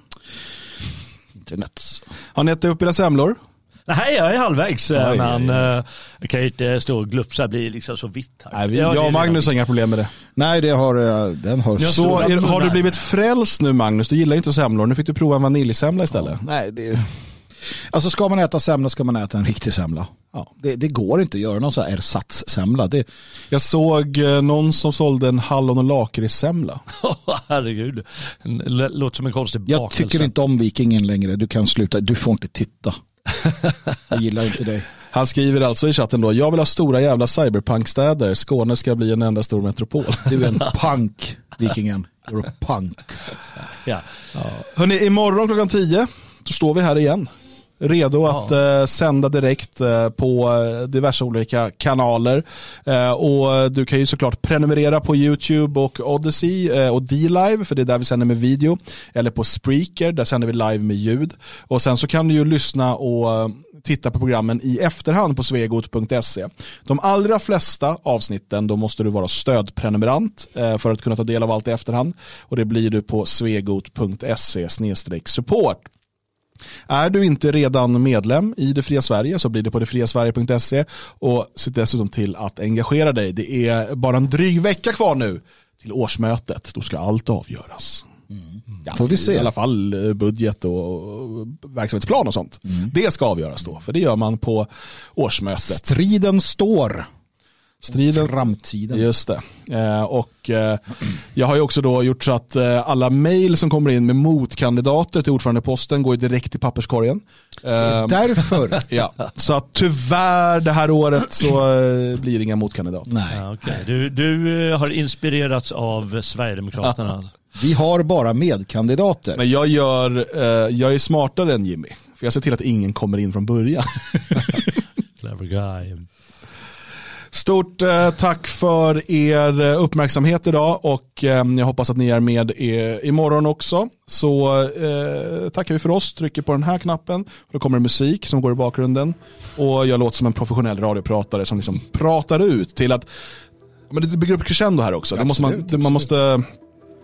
internet. Har ni ätit upp era semlor? Nej, jag är halvvägs. Aj, men aj, eh, jag kan ju inte stå och glupsa, bli liksom så vitt här. Nej, vi, Ja, det jag är och Magnus har inga problem med det. Nej, det har, eh, den har... Jag Så är, har du blivit frälst nu Magnus? Du gillar inte semlor. Nu fick du prova en vaniljsemla istället. Nej, det... Alltså ska man äta semla ska man äta en riktig semla. Ja, det, det går inte att göra någon sån här ersatssemla. Det, Jag såg eh, någon som sålde en hallon och lakritssemla. Herregud. L- Låter som en konstig jag bakelse. tycker inte om vikingen längre. Du kan sluta. Du får inte titta. Jag gillar inte dig. Han skriver alltså i chatten då, jag vill ha stora jävla cyberpunkstäder. Skåne ska bli en enda stor metropol. Du är en punk, vikingen. You're a punk. Ja. Hörrni, imorgon klockan 10 då står vi här igen. Redo att eh, sända direkt eh, på eh, diverse olika kanaler. Eh, och du kan ju såklart prenumerera på YouTube och Odyssey eh, och D-Live, för det är där vi sänder med video. Eller på Spreaker, där sänder vi live med ljud. Och sen så kan du ju lyssna och eh, titta på programmen i efterhand på svegot.se. De allra flesta avsnitten då måste du vara stödprenumerant eh, för att kunna ta del av allt i efterhand. Och det blir du på svegot.se support. Är du inte redan medlem i Det fria Sverige så blir det på detfriasverige.se och se dessutom till att engagera dig. Det är bara en dryg vecka kvar nu till årsmötet. Då ska allt avgöras. Ja, får vi I se. alla fall eh, budget och verksamhetsplan och sånt. Det ska avgöras då, för det gör man på årsmötet. Striden står. Striden Framtiden. Just det. Eh, och eh, jag har ju också då gjort så att eh, alla mejl som kommer in med motkandidater till ordförandeposten går ju direkt till papperskorgen. Därför. ja. Så att tyvärr det här året så blir det inga motkandidater. Nej, Ja, okej. Du, du har inspirerats av Sverigedemokraterna. vi har bara medkandidater. Men jag, gör, jag är smartare än Jimmy. För jag ser till att ingen kommer in från början. Clever guy. Stort eh, tack för er eh, uppmärksamhet idag och eh, jag hoppas att ni är med i, imorgon också. Så eh, tackar vi för oss, trycker på den här knappen, då kommer det musik som går i bakgrunden och jag låter som en professionell radiopratare som liksom pratar ut till att men det bygger upp crescendo här också. det måste man, Absolut, man måste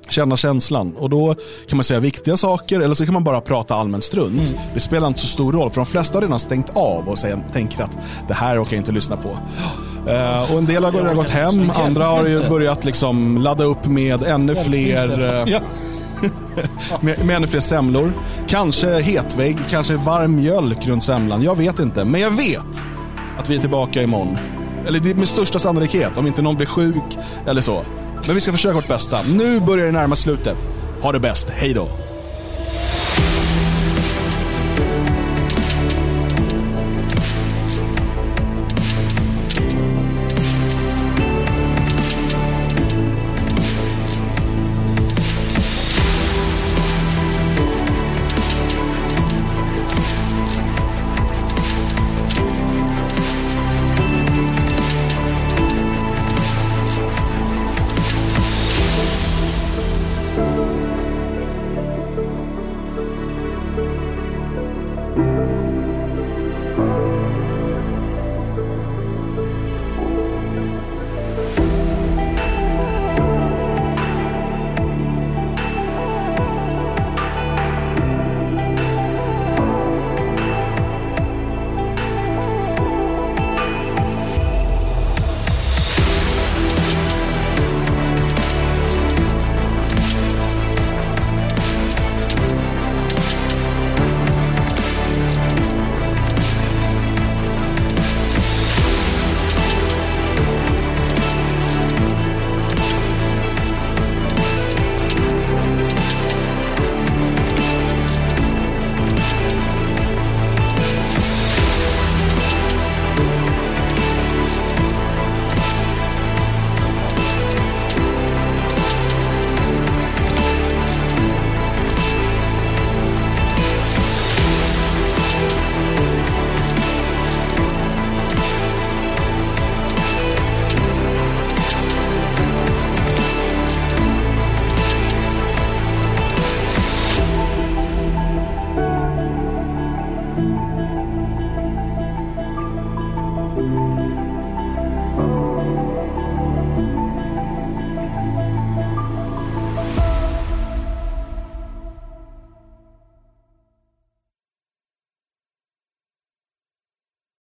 känna känslan och då kan man säga viktiga saker eller så kan man bara prata allmänt strunt. Det spelar inte så stor roll för de flesta har redan stängt av och säger, tänker att det här orkar jag inte lyssna på. Eh, och en del har redan gått hem, andra har ju börjat liksom ladda upp med ännu fler eh, med, med ännu fler semlor. Kanske hetvägg, kanske varm mjölk runt semlan. Jag vet inte, men jag vet att vi är tillbaka imorgon. Eller det är med största sannolikhet, om inte någon blir sjuk eller så. Men vi ska försöka vårt bästa. Nu börjar det närma slutet. Ha det bäst, hej då.